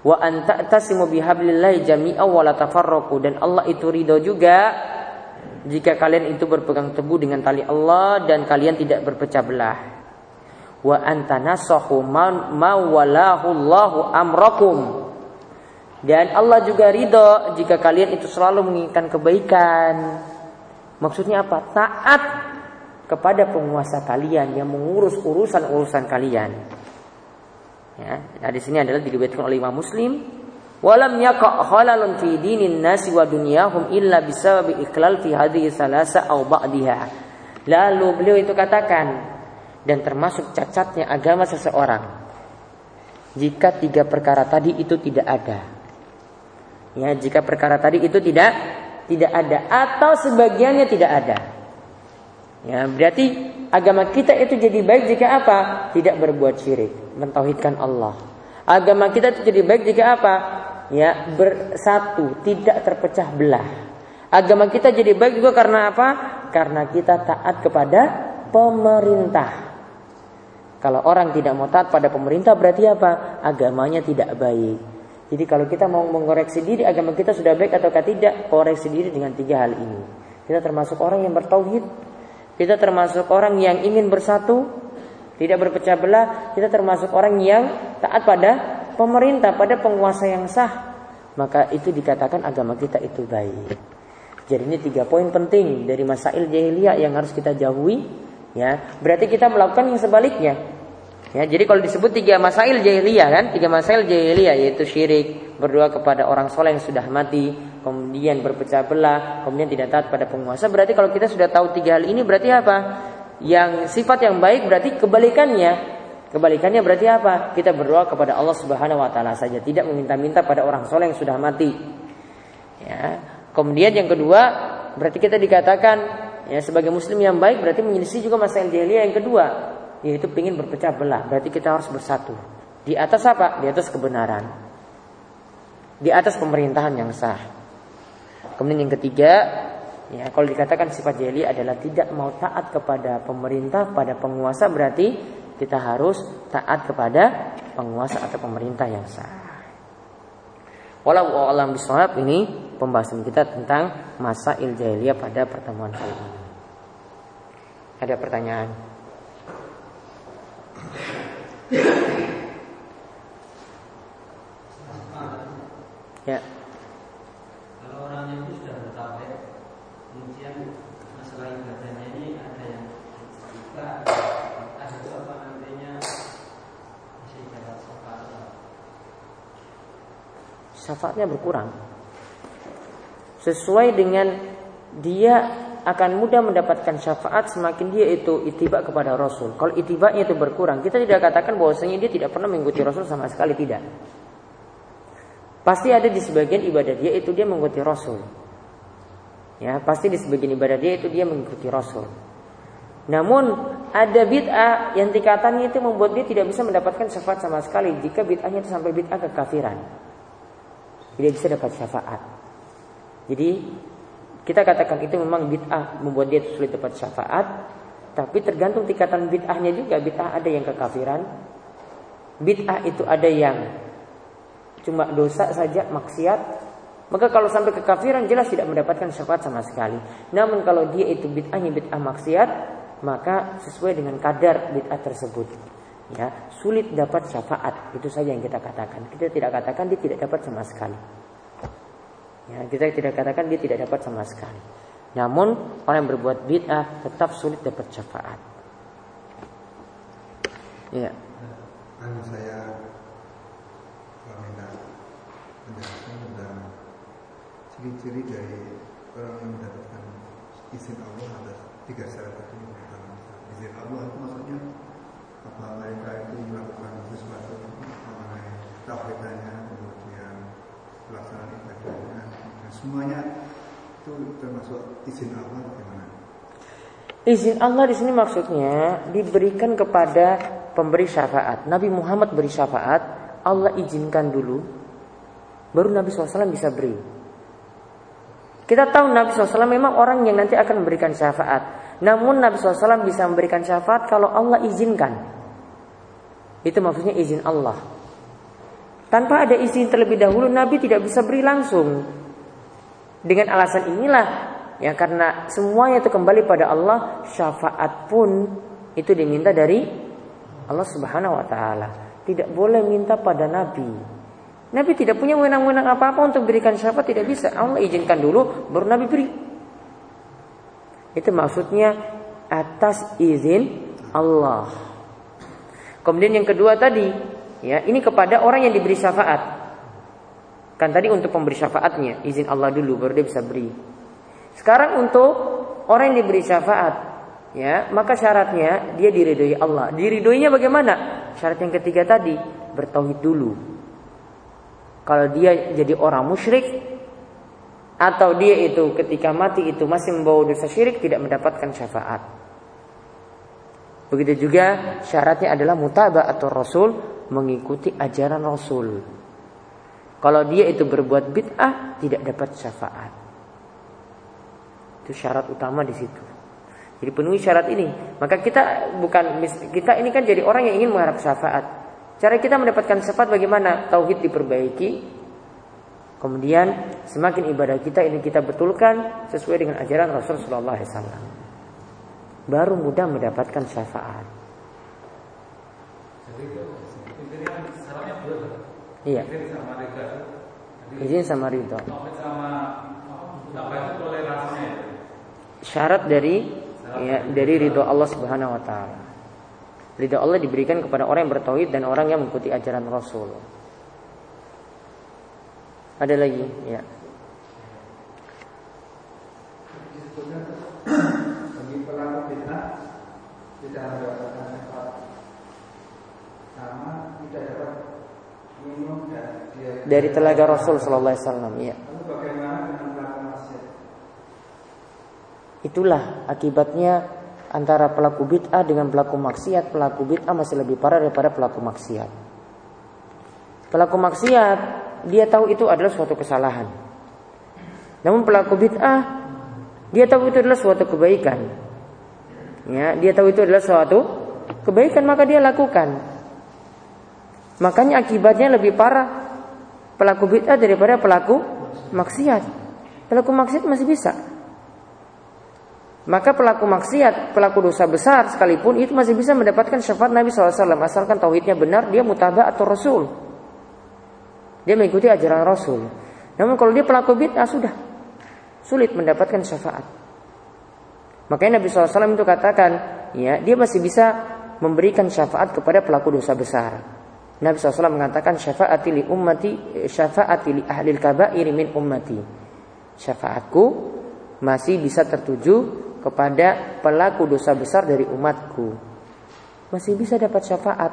wa anta tasimu bihablillahi jami'a wa la tafarraqu dan Allah itu ridha juga jika kalian itu berpegang teguh dengan tali Allah dan kalian tidak berpecah belah wa antanasahu ma walahu Allahu amrakum. Dan Allah juga ridho jika kalian itu selalu menginginkan kebaikan. Maksudnya apa? Taat kepada penguasa kalian yang mengurus urusan-urusan kalian. Ya, nah di sini adalah diriwayatkan oleh Imam Muslim walam yaqa khalalun fi dinin nasi wa dunyahum illa bisababi iklal fi hadhihi salasa aw ba'diha. Lalu beliau itu katakan dan termasuk cacatnya agama seseorang jika tiga perkara tadi itu tidak ada. Ya, jika perkara tadi itu tidak tidak ada atau sebagiannya tidak ada. Ya, berarti agama kita itu jadi baik jika apa? Tidak berbuat syirik, mentauhidkan Allah. Agama kita itu jadi baik jika apa? Ya, bersatu, tidak terpecah belah. Agama kita jadi baik juga karena apa? Karena kita taat kepada pemerintah. Kalau orang tidak mau taat pada pemerintah berarti apa? Agamanya tidak baik. Jadi kalau kita mau mengoreksi diri agama kita sudah baik atau tidak, koreksi diri dengan tiga hal ini. Kita termasuk orang yang bertauhid, kita termasuk orang yang ingin bersatu, tidak berpecah belah. Kita termasuk orang yang taat pada pemerintah, pada penguasa yang sah. Maka itu dikatakan agama kita itu baik. Jadi ini tiga poin penting dari masail jahiliyah yang harus kita jauhi. Ya, berarti kita melakukan yang sebaliknya. Ya, jadi kalau disebut tiga masail jahiliyah kan, tiga masail jahiliyah yaitu syirik, berdoa kepada orang soleh yang sudah mati, kemudian berpecah belah, kemudian tidak taat pada penguasa. Berarti kalau kita sudah tahu tiga hal ini berarti apa? Yang sifat yang baik berarti kebalikannya. Kebalikannya berarti apa? Kita berdoa kepada Allah Subhanahu wa taala saja, tidak meminta-minta pada orang soleh yang sudah mati. Ya. Kemudian yang kedua, berarti kita dikatakan ya sebagai muslim yang baik berarti menyelisih juga masail jahiliyah yang kedua, yaitu ingin berpecah belah. Berarti kita harus bersatu. Di atas apa? Di atas kebenaran. Di atas pemerintahan yang sah. Kemudian yang ketiga, ya kalau dikatakan sifat jeli adalah tidak mau taat kepada pemerintah, pada penguasa berarti kita harus taat kepada penguasa atau pemerintah yang sah. Walau alam bisawab ini pembahasan kita tentang masa jahiliyah pada pertemuan kali ini. Ada pertanyaan? Ya. Kalau orangnya itu sudah bertauhid, kemudian masalah ibadahnya ini ada yang juga ada juga apa namanya masih dapat syafaat. Syafaatnya berkurang. Sesuai dengan dia akan mudah mendapatkan syafaat semakin dia itu itibak kepada Rasul. Kalau itibaknya itu berkurang, kita tidak katakan bahwasanya dia tidak pernah mengikuti Rasul sama sekali tidak. Pasti ada di sebagian ibadah dia itu dia mengikuti Rasul. Ya, pasti di sebagian ibadah dia itu dia mengikuti Rasul. Namun ada bid'ah yang tingkatannya itu membuat dia tidak bisa mendapatkan syafaat sama sekali jika bid'ahnya itu sampai bid'ah kekafiran. Tidak bisa dapat syafaat. Jadi kita katakan itu memang bid'ah membuat dia sulit dapat syafaat, tapi tergantung tingkatan bid'ahnya juga. Bid'ah ada yang kekafiran, bid'ah itu ada yang cuma dosa saja, maksiat. Maka kalau sampai kekafiran jelas tidak mendapatkan syafaat sama sekali. Namun kalau dia itu bid'ahnya bid'ah maksiat, maka sesuai dengan kadar bid'ah tersebut. Ya, sulit dapat syafaat. Itu saja yang kita katakan. Kita tidak katakan dia tidak dapat sama sekali. Ya, kita tidak katakan dia tidak dapat sama sekali. Namun orang yang berbuat bid'ah tetap sulit dapat syafaat. Ya. Kan saya minta penjelasan tentang ciri-ciri dari orang yang mendapatkan izin Allah atas tiga syarat tadi. Izin Allah itu maksudnya apa mereka itu melakukan sesuatu mengenai tauhidnya kemudian pelaksanaan ibadahnya semuanya itu termasuk izin Allah bagaimana? Izin Allah di sini maksudnya diberikan kepada pemberi syafaat. Nabi Muhammad beri syafaat, Allah izinkan dulu, baru Nabi SAW bisa beri. Kita tahu Nabi SAW memang orang yang nanti akan memberikan syafaat. Namun Nabi SAW bisa memberikan syafaat kalau Allah izinkan. Itu maksudnya izin Allah. Tanpa ada izin terlebih dahulu Nabi tidak bisa beri langsung. Dengan alasan inilah ya karena semuanya itu kembali pada Allah, syafaat pun itu diminta dari Allah Subhanahu wa taala. Tidak boleh minta pada nabi. Nabi tidak punya wewenang-wewenang apa-apa untuk berikan syafaat, tidak bisa. Allah izinkan dulu baru nabi beri. Itu maksudnya atas izin Allah. Kemudian yang kedua tadi, ya, ini kepada orang yang diberi syafaat. Kan tadi untuk pemberi syafaatnya, izin Allah dulu baru dia bisa beri. Sekarang untuk orang yang diberi syafaat, ya, maka syaratnya dia diridhoi Allah. Diridhoinya bagaimana? Syarat yang ketiga tadi, bertauhid dulu. Kalau dia jadi orang musyrik atau dia itu ketika mati itu masih membawa dosa syirik tidak mendapatkan syafaat. Begitu juga syaratnya adalah mutabah atau rasul mengikuti ajaran rasul. Kalau dia itu berbuat bid'ah tidak dapat syafaat. Itu syarat utama di situ. Jadi penuhi syarat ini. Maka kita bukan kita ini kan jadi orang yang ingin mengharap syafaat. Cara kita mendapatkan syafaat bagaimana? Tauhid diperbaiki. Kemudian semakin ibadah kita ini kita betulkan sesuai dengan ajaran Rasulullah SAW. Baru mudah mendapatkan syafaat. Iya. Izin sama ridho. Syarat dari ya, dari ridho Allah Subhanahu wa taala. Ridho Allah diberikan kepada orang yang bertauhid dan orang yang mengikuti ajaran Rasul. Ada lagi, ya. Bagi pelaku fitnah tidak mendapatkan sama tidak dapat dari telaga Rasul Sallallahu Alaihi Wasallam. Ya. Itulah akibatnya antara pelaku bid'ah dengan pelaku maksiat. Pelaku bid'ah masih lebih parah daripada pelaku maksiat. Pelaku maksiat dia tahu itu adalah suatu kesalahan. Namun pelaku bid'ah dia tahu itu adalah suatu kebaikan. Ya, dia tahu itu adalah suatu kebaikan maka dia lakukan. Makanya akibatnya lebih parah pelaku bid'ah daripada pelaku maksiat. Pelaku maksiat masih bisa. Maka pelaku maksiat, pelaku dosa besar sekalipun itu masih bisa mendapatkan syafaat Nabi SAW asalkan tauhidnya benar, dia mutabah atau rasul. Dia mengikuti ajaran rasul. Namun kalau dia pelaku bid'ah sudah sulit mendapatkan syafaat. Makanya Nabi SAW itu katakan, ya dia masih bisa memberikan syafaat kepada pelaku dosa besar. Nabi SAW mengatakan syafaati li ummati syafaati li ahli kabair min ummati. Syafaatku masih bisa tertuju kepada pelaku dosa besar dari umatku. Masih bisa dapat syafaat.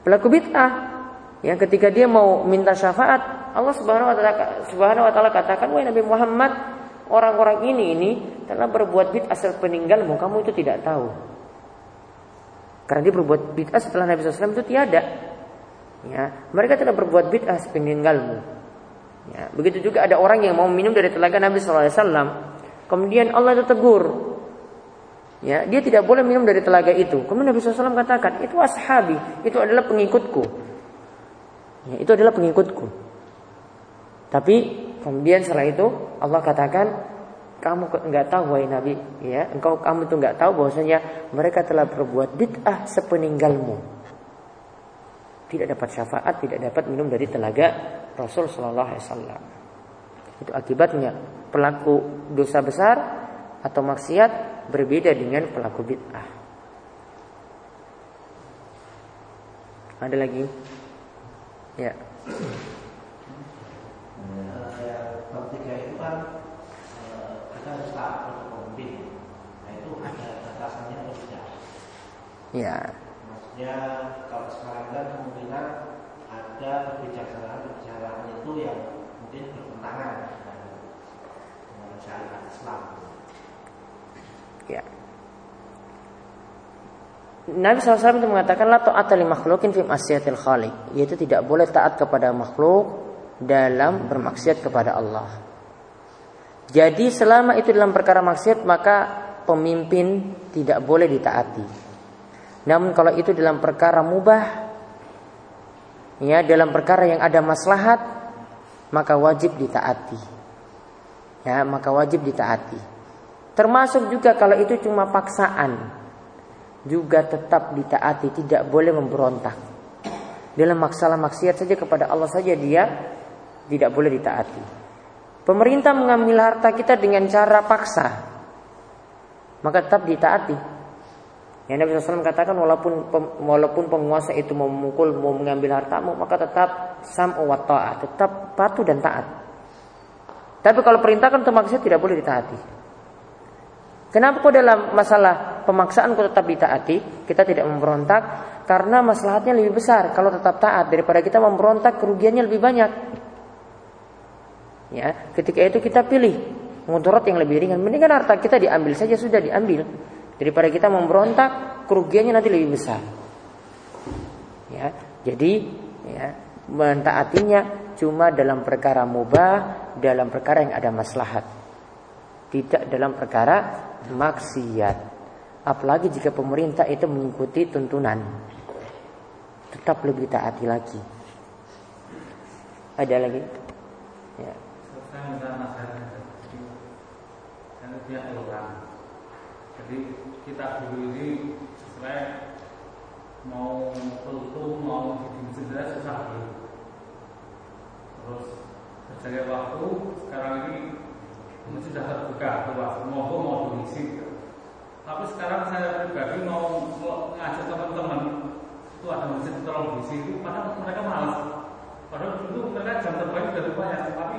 Pelaku bid'ah yang ketika dia mau minta syafaat, Allah Subhanahu wa taala Subhanahu wa taala katakan, "Wahai Nabi Muhammad, orang-orang ini ini telah berbuat bid'ah asal peninggalmu, kamu itu tidak tahu." Karena dia berbuat bid'ah setelah Nabi SAW itu tiada. Ya, mereka tidak berbuat bid'ah sepeninggalmu. Ya, begitu juga ada orang yang mau minum dari telaga Nabi SAW. Kemudian Allah itu tegur. Ya, dia tidak boleh minum dari telaga itu. Kemudian Nabi SAW katakan, itu ashabi, itu adalah pengikutku. Ya, itu adalah pengikutku. Tapi kemudian setelah itu Allah katakan, kamu nggak tahu wahai Nabi ya engkau kamu tuh nggak tahu bahwasanya mereka telah berbuat bid'ah sepeninggalmu tidak dapat syafaat tidak dapat minum dari telaga Rasul Shallallahu Alaihi Wasallam itu akibatnya pelaku dosa besar atau maksiat berbeda dengan pelaku bid'ah. Ada lagi? Ya. Ya. Maksudnya kalau sekarang kan kemungkinan ada kebijaksanaan-kebijaksanaan itu yang mungkin bertentangan Ya. Nabi SAW itu mengatakan la ta'ata li makhlukin fi masyiatil khaliq, yaitu tidak boleh taat kepada makhluk dalam bermaksiat kepada Allah. Jadi selama itu dalam perkara maksiat maka pemimpin tidak boleh ditaati. Namun kalau itu dalam perkara mubah ya dalam perkara yang ada maslahat maka wajib ditaati. Ya, maka wajib ditaati. Termasuk juga kalau itu cuma paksaan. juga tetap ditaati, tidak boleh memberontak. Dalam masalah maksiat saja kepada Allah saja dia tidak boleh ditaati. Pemerintah mengambil harta kita dengan cara paksa, maka tetap ditaati. Yang Nabi SAW katakan walaupun walaupun penguasa itu memukul, mau mengambil hartamu, maka tetap sam wa ta'at, tetap patuh dan taat. Tapi kalau perintahkan untuk maksiat tidak boleh ditaati. Kenapa kok dalam masalah pemaksaan kok tetap ditaati, kita tidak memberontak? Karena masalahnya lebih besar kalau tetap taat daripada kita memberontak kerugiannya lebih banyak. Ya, ketika itu kita pilih mudarat yang lebih ringan. Mendingan harta kita diambil saja sudah diambil daripada kita memberontak kerugiannya nanti lebih besar. Ya, jadi ya, mentaatinya cuma dalam perkara mubah, dalam perkara yang ada maslahat. Tidak dalam perkara maksiat. Apalagi jika pemerintah itu mengikuti tuntunan. Tetap lebih taati lagi. Ada lagi? Ya. Jadi kita dulu ini sesuai mau kultum mau bikin cedera susah dulu. Terus berjalan waktu sekarang ini sudah terbuka luas mau mau diisi. Tapi sekarang saya pribadi mau ngajak teman-teman itu ada masjid tolong diisi. Itu padahal mereka malas. Padahal dulu mereka jam terbang sudah banyak, tapi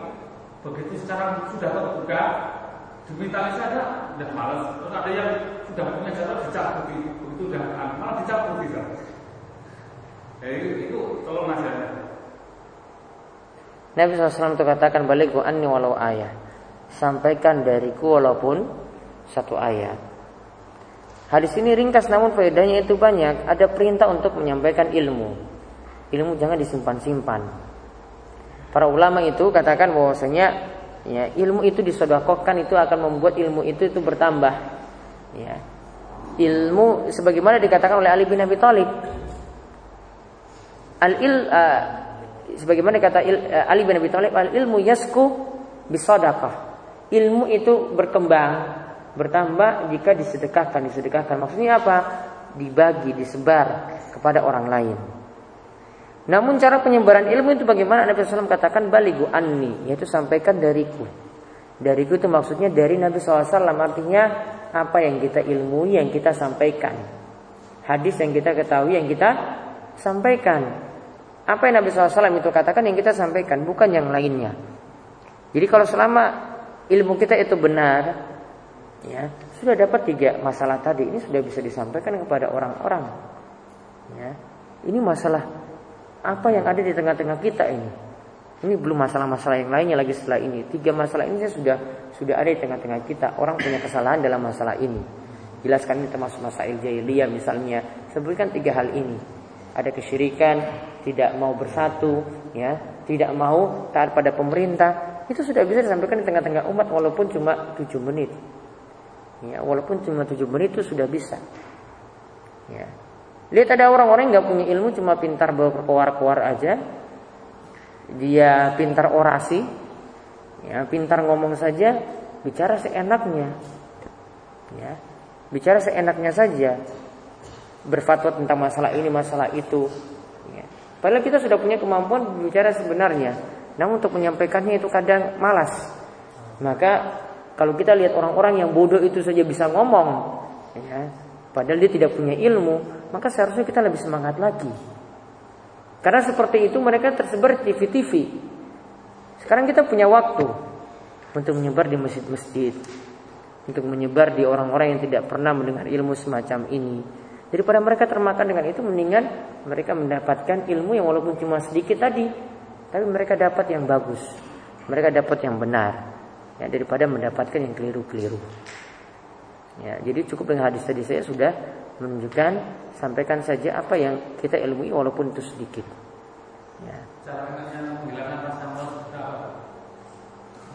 begitu sekarang sudah terbuka diminta ada udah malas. Terus ada yang sudah punya jadwal dicabut. Begitu udah malah dicabut bisa jadi itu tolong aja Nabi SAW itu katakan balik anni walau ayat. Sampaikan dariku walaupun satu ayat. Hadis ini ringkas namun faedahnya itu banyak. Ada perintah untuk menyampaikan ilmu. Ilmu jangan disimpan-simpan. Para ulama itu katakan bahwasanya ya ilmu itu disodakohkan itu akan membuat ilmu itu itu bertambah. Ya. Ilmu sebagaimana dikatakan oleh Ali bin Abi Thalib. Al il uh, sebagaimana kata uh, Ali bin Abi Thalib al ilmu yasku bisodakah ilmu itu berkembang bertambah jika disedekahkan disedekahkan maksudnya apa dibagi disebar kepada orang lain namun cara penyebaran ilmu itu bagaimana Nabi SAW katakan baligu anni yaitu sampaikan dariku. Dariku itu maksudnya dari Nabi SAW artinya apa yang kita ilmui yang kita sampaikan. Hadis yang kita ketahui yang kita sampaikan. Apa yang Nabi SAW itu katakan yang kita sampaikan bukan yang lainnya. Jadi kalau selama ilmu kita itu benar, ya sudah dapat tiga masalah tadi ini sudah bisa disampaikan kepada orang-orang. Ya, ini masalah apa yang ada di tengah-tengah kita ini. Ini belum masalah-masalah yang lainnya lagi setelah ini. Tiga masalah ini sudah sudah ada di tengah-tengah kita. Orang punya kesalahan dalam masalah ini. Jelaskan ini termasuk masalah jahiliyah misalnya. Sebutkan tiga hal ini. Ada kesyirikan, tidak mau bersatu, ya, tidak mau taat pada pemerintah. Itu sudah bisa disampaikan di tengah-tengah umat walaupun cuma tujuh menit. Ya, walaupun cuma tujuh menit itu sudah bisa. Ya, Lihat ada orang-orang yang nggak punya ilmu cuma pintar bawa keluar-keluar aja. Dia pintar orasi, ya pintar ngomong saja, bicara seenaknya, ya bicara seenaknya saja, berfatwa tentang masalah ini masalah itu. Ya. Padahal kita sudah punya kemampuan berbicara sebenarnya, namun untuk menyampaikannya itu kadang malas. Maka kalau kita lihat orang-orang yang bodoh itu saja bisa ngomong, ya, padahal dia tidak punya ilmu, maka seharusnya kita lebih semangat lagi. Karena seperti itu mereka tersebar di TV-TV. Sekarang kita punya waktu untuk menyebar di masjid-masjid, untuk menyebar di orang-orang yang tidak pernah mendengar ilmu semacam ini. Daripada mereka termakan dengan itu, mendingan mereka mendapatkan ilmu yang walaupun cuma sedikit tadi, tapi mereka dapat yang bagus, mereka dapat yang benar, ya daripada mendapatkan yang keliru-keliru. Ya, jadi cukup dengan hadis tadi saya sudah menunjukkan sampaikan saja apa yang kita ilmui walaupun itu sedikit. Ya.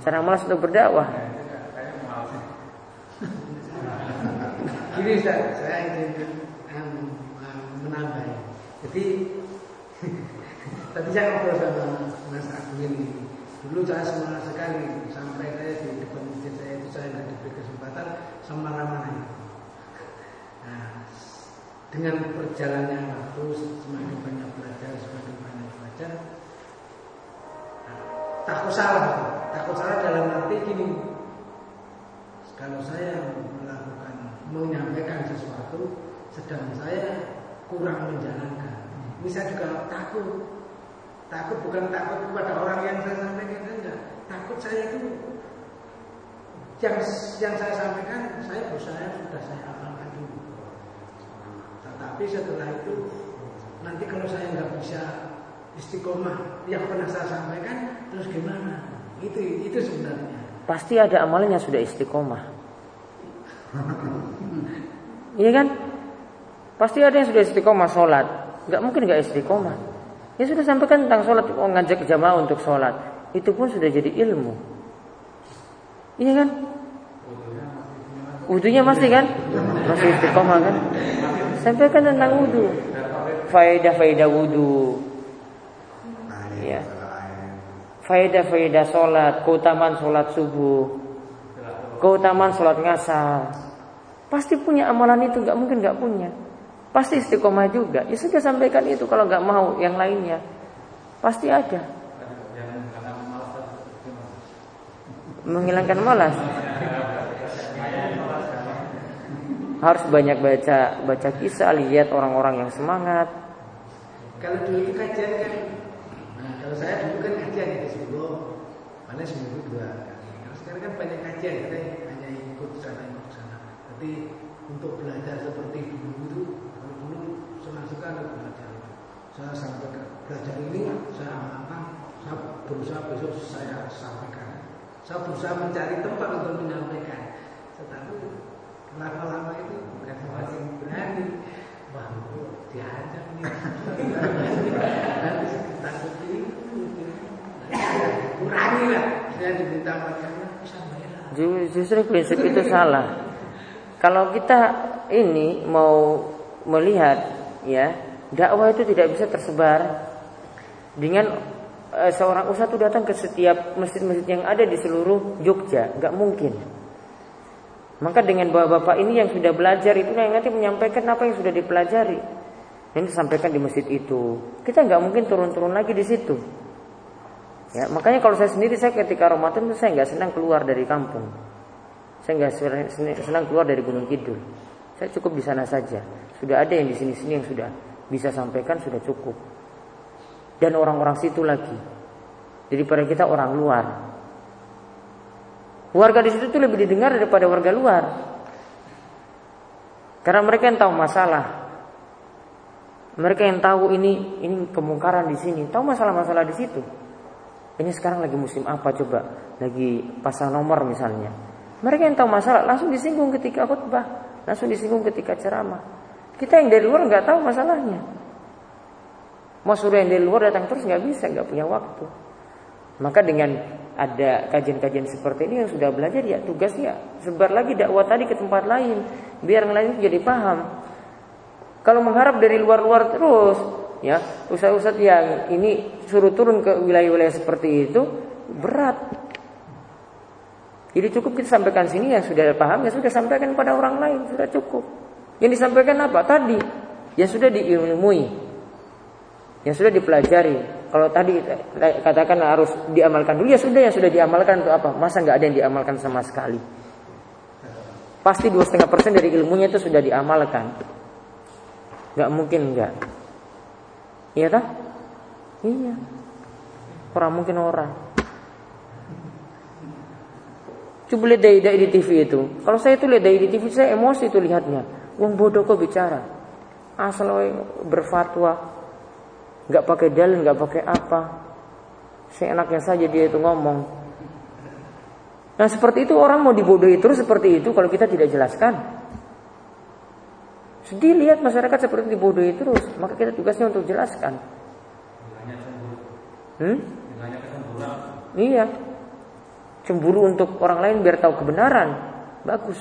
Cara malas untuk berdakwah. Ini saya, saya ingin Jadi tadi saya ngobrol sama Mas Agung ini. Dulu saya semangat sekali sampai saya di depan masjid saya itu saya nggak diberi kesempatan semana-mana. Nah, dengan perjalannya waktu semakin banyak belajar semakin banyak belajar nah, takut salah takut salah dalam arti gini kalau saya melakukan menyampaikan sesuatu sedang saya kurang menjalankan. Saya juga takut takut bukan takut kepada orang yang saya sampaikan enggak. Takut saya itu yang yang saya sampaikan saya berusaha sudah saya amalkan dulu. Tetapi setelah itu nanti kalau saya nggak bisa istiqomah yang pernah saya sampaikan terus gimana? Itu itu sebenarnya. Pasti ada amalan yang sudah istiqomah. Iya kan pasti ada yang sudah istiqomah sholat nggak mungkin nggak istiqomah ya sudah sampaikan tentang sholat oh, ngajak jamaah untuk sholat itu pun sudah jadi ilmu iya kan Wudhunya masih kan? Masih istiqomah kan? Sampaikan tentang wudhu. Faedah-faedah wudhu. Ya. Faedah-faedah sholat, keutamaan sholat subuh, keutamaan sholat ngasar. Pasti punya amalan itu, nggak mungkin nggak punya. Pasti istiqomah juga. Ya sudah sampaikan itu kalau nggak mau yang lainnya. Pasti ada. Menghilangkan malas harus banyak baca baca kisah lihat orang-orang yang semangat kalau dulu itu kajian kan nah kalau saya dulu kan kajian itu seminggu mana seminggu dua kalau sekarang kan banyak kajian kita hanya ikut sana ikut sana tapi untuk belajar seperti itu kalau dulu senang sekali belajar saya sampai belajar ini saya amalkan saya berusaha besok saya sampaikan. Saya berusaha mencari tempat untuk menyampaikan. Tetapi lama-lama itu bukan yang berani. Wah diajak nanti takut ini kurangi lah. Saya diminta makannya justru prinsip itu salah. Kalau kita ini mau melihat ya dakwah itu tidak bisa tersebar dengan e, seorang ustadz datang ke setiap masjid-masjid yang ada di seluruh Jogja nggak mungkin maka dengan bapak-bapak ini yang sudah belajar itu yang nanti menyampaikan apa yang sudah dipelajari. Yang disampaikan di masjid itu. Kita nggak mungkin turun-turun lagi di situ. Ya, makanya kalau saya sendiri saya ketika Ramadan itu saya nggak senang keluar dari kampung. Saya nggak senang keluar dari Gunung Kidul. Saya cukup di sana saja. Sudah ada yang di sini-sini yang sudah bisa sampaikan sudah cukup. Dan orang-orang situ lagi. Jadi pada kita orang luar. Warga di situ tuh lebih didengar daripada warga luar. Karena mereka yang tahu masalah. Mereka yang tahu ini ini kemungkaran di sini, tahu masalah-masalah di situ. Ini sekarang lagi musim apa coba? Lagi pasang nomor misalnya. Mereka yang tahu masalah langsung disinggung ketika khutbah, langsung disinggung ketika ceramah. Kita yang dari luar nggak tahu masalahnya. Mau suruh yang dari luar datang terus nggak bisa, nggak punya waktu. Maka dengan ada kajian-kajian seperti ini yang sudah belajar ya tugasnya sebar lagi dakwah tadi ke tempat lain biar yang lain jadi paham. Kalau mengharap dari luar-luar terus ya ustaz-ustaz yang ini suruh turun ke wilayah-wilayah seperti itu berat. Jadi cukup kita sampaikan sini yang sudah paham ya sudah sampaikan pada orang lain sudah cukup. Yang disampaikan apa tadi? yang sudah diilmui, yang sudah dipelajari, kalau tadi katakan harus diamalkan dulu ya sudah yang sudah diamalkan untuk apa? Masa nggak ada yang diamalkan sama sekali? Pasti dua setengah persen dari ilmunya itu sudah diamalkan. Nggak mungkin nggak. Iya tak? Iya. Orang mungkin orang. Coba lihat dari di TV itu. Kalau saya itu lihat dari di TV saya emosi itu lihatnya. Wong bodoh kok bicara. Asal berfatwa nggak pakai dalil, nggak pakai apa. Seenaknya saja dia itu ngomong. Nah seperti itu orang mau dibodohi terus seperti itu kalau kita tidak jelaskan. Sedih lihat masyarakat seperti dibodohi terus, maka kita tugasnya untuk jelaskan. Hmm? Iya. Cemburu untuk orang lain biar tahu kebenaran. Bagus.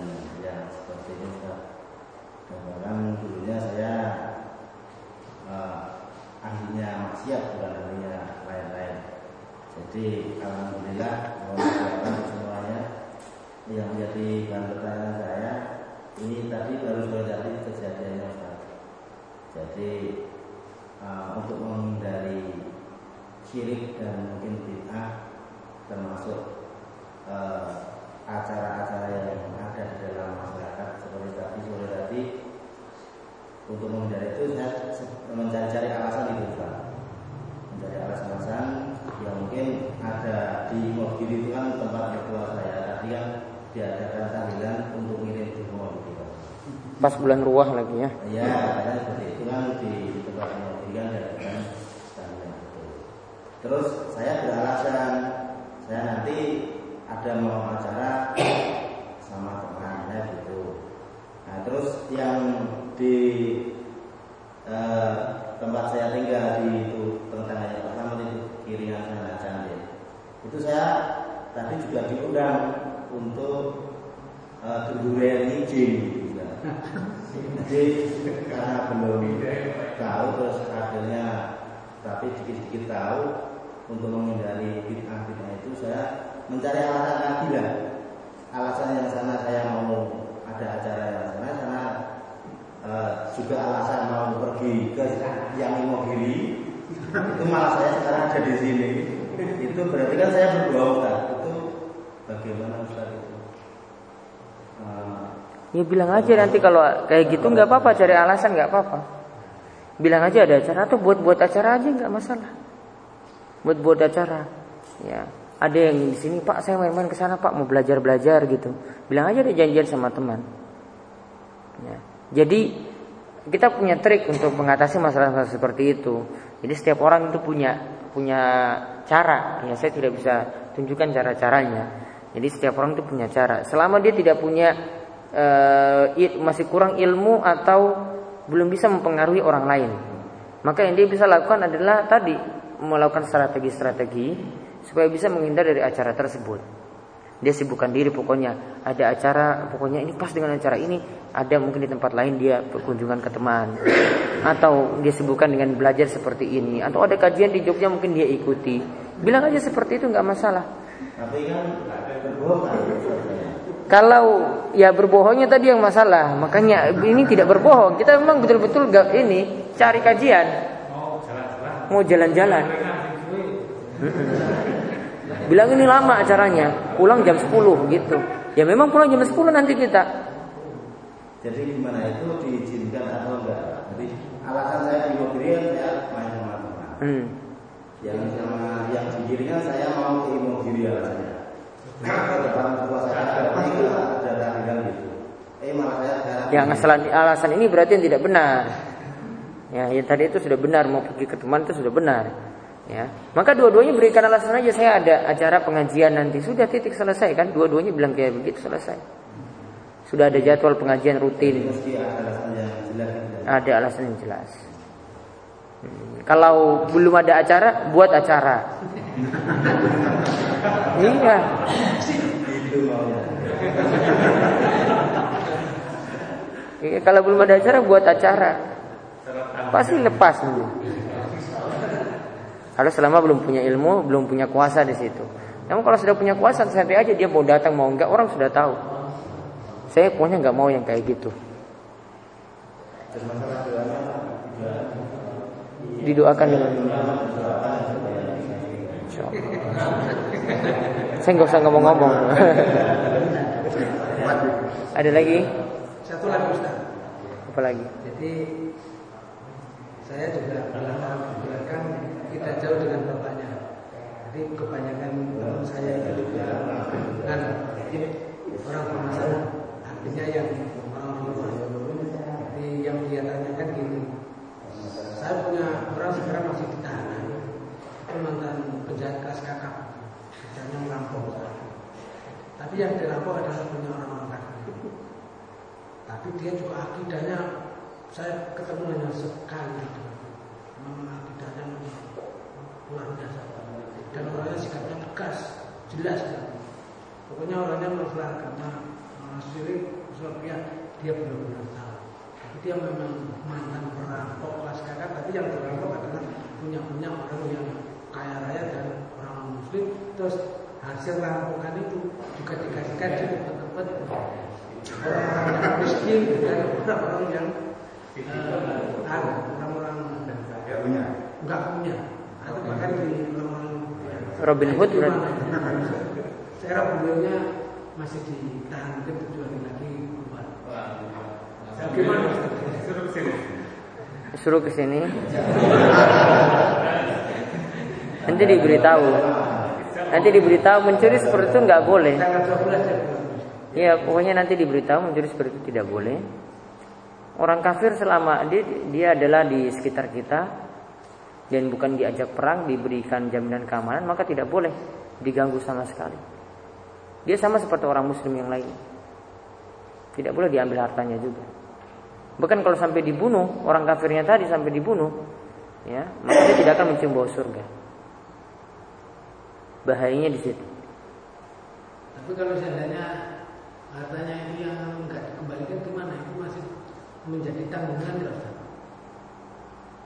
dulunya saya eh, ahlinya maksiat bukan ahlinya lain-lain. Jadi alhamdulillah mohon semuanya yang menjadi bahan pertanyaan saya ini tadi baru tadi kejadiannya Ustaz. Jadi uh, untuk menghindari syirik dan mungkin bid'ah termasuk uh, acara-acara yang ada di dalam masyarakat seperti tadi sore tadi untuk menghindari itu saya mencari-cari alasan itu Pak mencari alasan-alasan yang mungkin ada di mobil itu kan tempat mertua saya tadi yang diadakan tahlilan untuk ngirim di rumah gitu Pas bulan ruah lagi ya. Ya, karena seperti itu kan di tempat pengobatan dan dan itu. Terus saya beralasan saya nanti ada mau acara sama teman saya gitu. Nah, terus yang di eh, tempat saya tinggal di itu Pak Slamet itu kirinya sana Candi. Itu saya tadi juga diundang untuk uh, izin gitu. Jadi karena belum tahu terus akhirnya tapi dikit-dikit tahu untuk menghindari bid'ah bid'ah itu saya mencari alasan lagi lah. Alasan yang sana saya mau ada acara yang sana sana eh, juga alasan mau pergi ke yang Imogiri itu malah saya sekarang ada di sini. Itu berarti kan saya berbohong Ustaz. Itu bagaimana Ustaz itu? Eh, Ya bilang aja nanti kalau kayak gitu nggak apa-apa cari alasan nggak apa-apa. Bilang aja ada acara atau buat-buat acara aja nggak masalah. Buat-buat acara. Ya. Ada yang di sini Pak saya main-main ke sana Pak mau belajar-belajar gitu. Bilang aja ada janjian sama teman. Ya. Jadi kita punya trik untuk mengatasi masalah-masalah seperti itu. Jadi setiap orang itu punya punya cara. Ya saya tidak bisa tunjukkan cara-caranya. Jadi setiap orang itu punya cara. Selama dia tidak punya eh, masih kurang ilmu atau belum bisa mempengaruhi orang lain. Maka yang dia bisa lakukan adalah tadi melakukan strategi-strategi supaya bisa menghindar dari acara tersebut. Dia sibukkan diri pokoknya ada acara pokoknya ini pas dengan acara ini ada mungkin di tempat lain dia berkunjungan ke teman. Atau dia sibukkan dengan belajar seperti ini. Atau ada kajian di Jogja mungkin dia ikuti. Bilang aja seperti itu nggak masalah. Tapi kan kalau ya berbohongnya tadi yang masalah, makanya ini tidak berbohong. Kita memang betul-betul gak ini cari kajian, mau jalan-jalan. Bilang ini lama acaranya, pulang jam 10 gitu. Ya memang pulang jam 10 nanti kita. Jadi gimana itu diizinkan atau enggak? Jadi alasan saya di Imogiri saya main sama teman. Hmm. Yang sama yang di kirinya saya mau ke Imogiri alasannya. Ke depan tua saya ada tiga ada tahlilan gitu. Eh malah saya sekarang Yang masalah alasan ini berarti yang tidak benar. Ya, yang tadi itu sudah benar mau pergi ke teman itu sudah benar. Ya, maka dua-duanya berikan alasan aja saya ada acara pengajian nanti sudah titik selesai kan dua-duanya bilang kayak begitu selesai. Sudah ada jadwal pengajian rutin. mesti ada alasan yang jelas. gitu. Ada alasan yang jelas. Hmm, Kalau belum ada acara, buat acara. iya. Maunya. Iya, Kalau belum ada acara, buat acara. Pasti lepas nanti. Kalau selama belum punya ilmu, belum punya kuasa di situ. Namun kalau sudah punya kuasa, santai aja dia mau datang mau enggak, orang sudah tahu. Saya pokoknya nggak mau yang kayak gitu. Didoakan dengan. Saya nggak usah ngomong-ngomong. Ada lagi? Satu lagi Ustaz. Apa lagi? Jadi saya juga belakang tidak jauh dengan bapaknya. Jadi kebanyakan teman saya itu juga kan orang pemasaran artinya yang orang luar. Jadi yang dia tanyakan gini, saya punya orang sekarang masih ditahanan, itu mantan penjahat kas kakak, kerjanya merampok. Tapi yang dirampok adalah punya orang-orang. Tapi dia juga akidahnya saya ketemu hanya sekali. Memang akidahnya luar biasa dan orangnya sikapnya tegas jelas kan pokoknya orangnya masalah agama syirik pihak dia benar-benar tahu. Tapi dia memang mantan perampok kelas kakak tapi yang perampok adalah punya punya orang yang kaya raya dan orang muslim. Terus hasil rampokan itu juga dikasihkan di tempat-tempat orang-orang yang miskin dan orang-orang yang orang-orang Ya punya. nggak punya Robin Hood berarti. saya rasa beliaunya masih ditahan mungkin tujuan lagi keluar. Bagaimana? Suruh ke sini. Suruh ke sini. Nanti diberitahu. Nanti diberitahu mencuri seperti itu nggak boleh. Tanggal 12 ya. Ya, pokoknya nanti diberitahu mencuri seperti itu tidak boleh. Orang kafir selama dia, dia adalah di sekitar kita dan bukan diajak perang, diberikan jaminan keamanan, maka tidak boleh diganggu sama sekali. Dia sama seperti orang muslim yang lain. Tidak boleh diambil hartanya juga. Bahkan kalau sampai dibunuh, orang kafirnya tadi sampai dibunuh, ya, maka dia tidak akan mencium bau surga. Bahayanya di situ. Tapi kalau seandainya hartanya itu yang nggak dikembalikan gimana? Itu masih menjadi tanggungan Ustaz?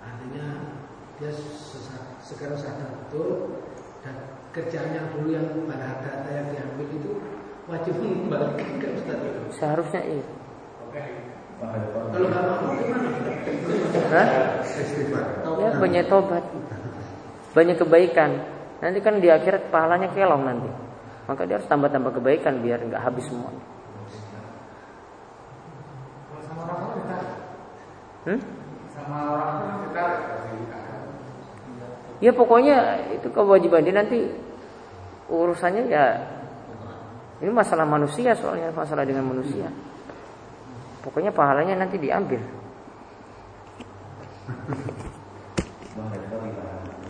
Artinya dia sekarang sadar betul dan kerjaan yang dulu yang pada harta yang diambil itu wajib mengembalikan ke Ustaz. Seharusnya iya. Kalau nggak mau gimana? Hah? Ya banyak tobat Banyak kebaikan Nanti kan di akhirat pahalanya kelong nanti Maka dia harus tambah-tambah kebaikan Biar nggak habis semua hmm? sama orang tua kita Ya pokoknya itu kewajiban dia nanti Urusannya ya Ini masalah manusia soalnya Masalah dengan manusia Pokoknya pahalanya nanti diambil?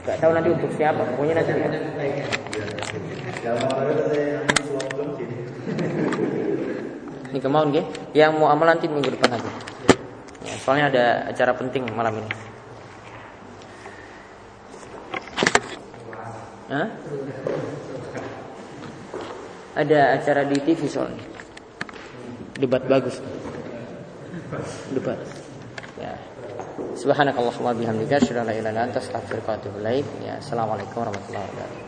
Gak tahu nanti untuk siapa Pokoknya nanti sini. Ini kemauan ya? Yang mau amal nanti minggu depan aja. Ya, soalnya ada acara penting malam ini. Hah? Ada acara di TV soalnya. Debat bagus. Debat. Ya. Subhanakallahumma bihamdika asyhadu an la ilaha illa anta astaghfiruka wa atubu ilaik. Ya, assalamualaikum warahmatullahi wabarakatuh.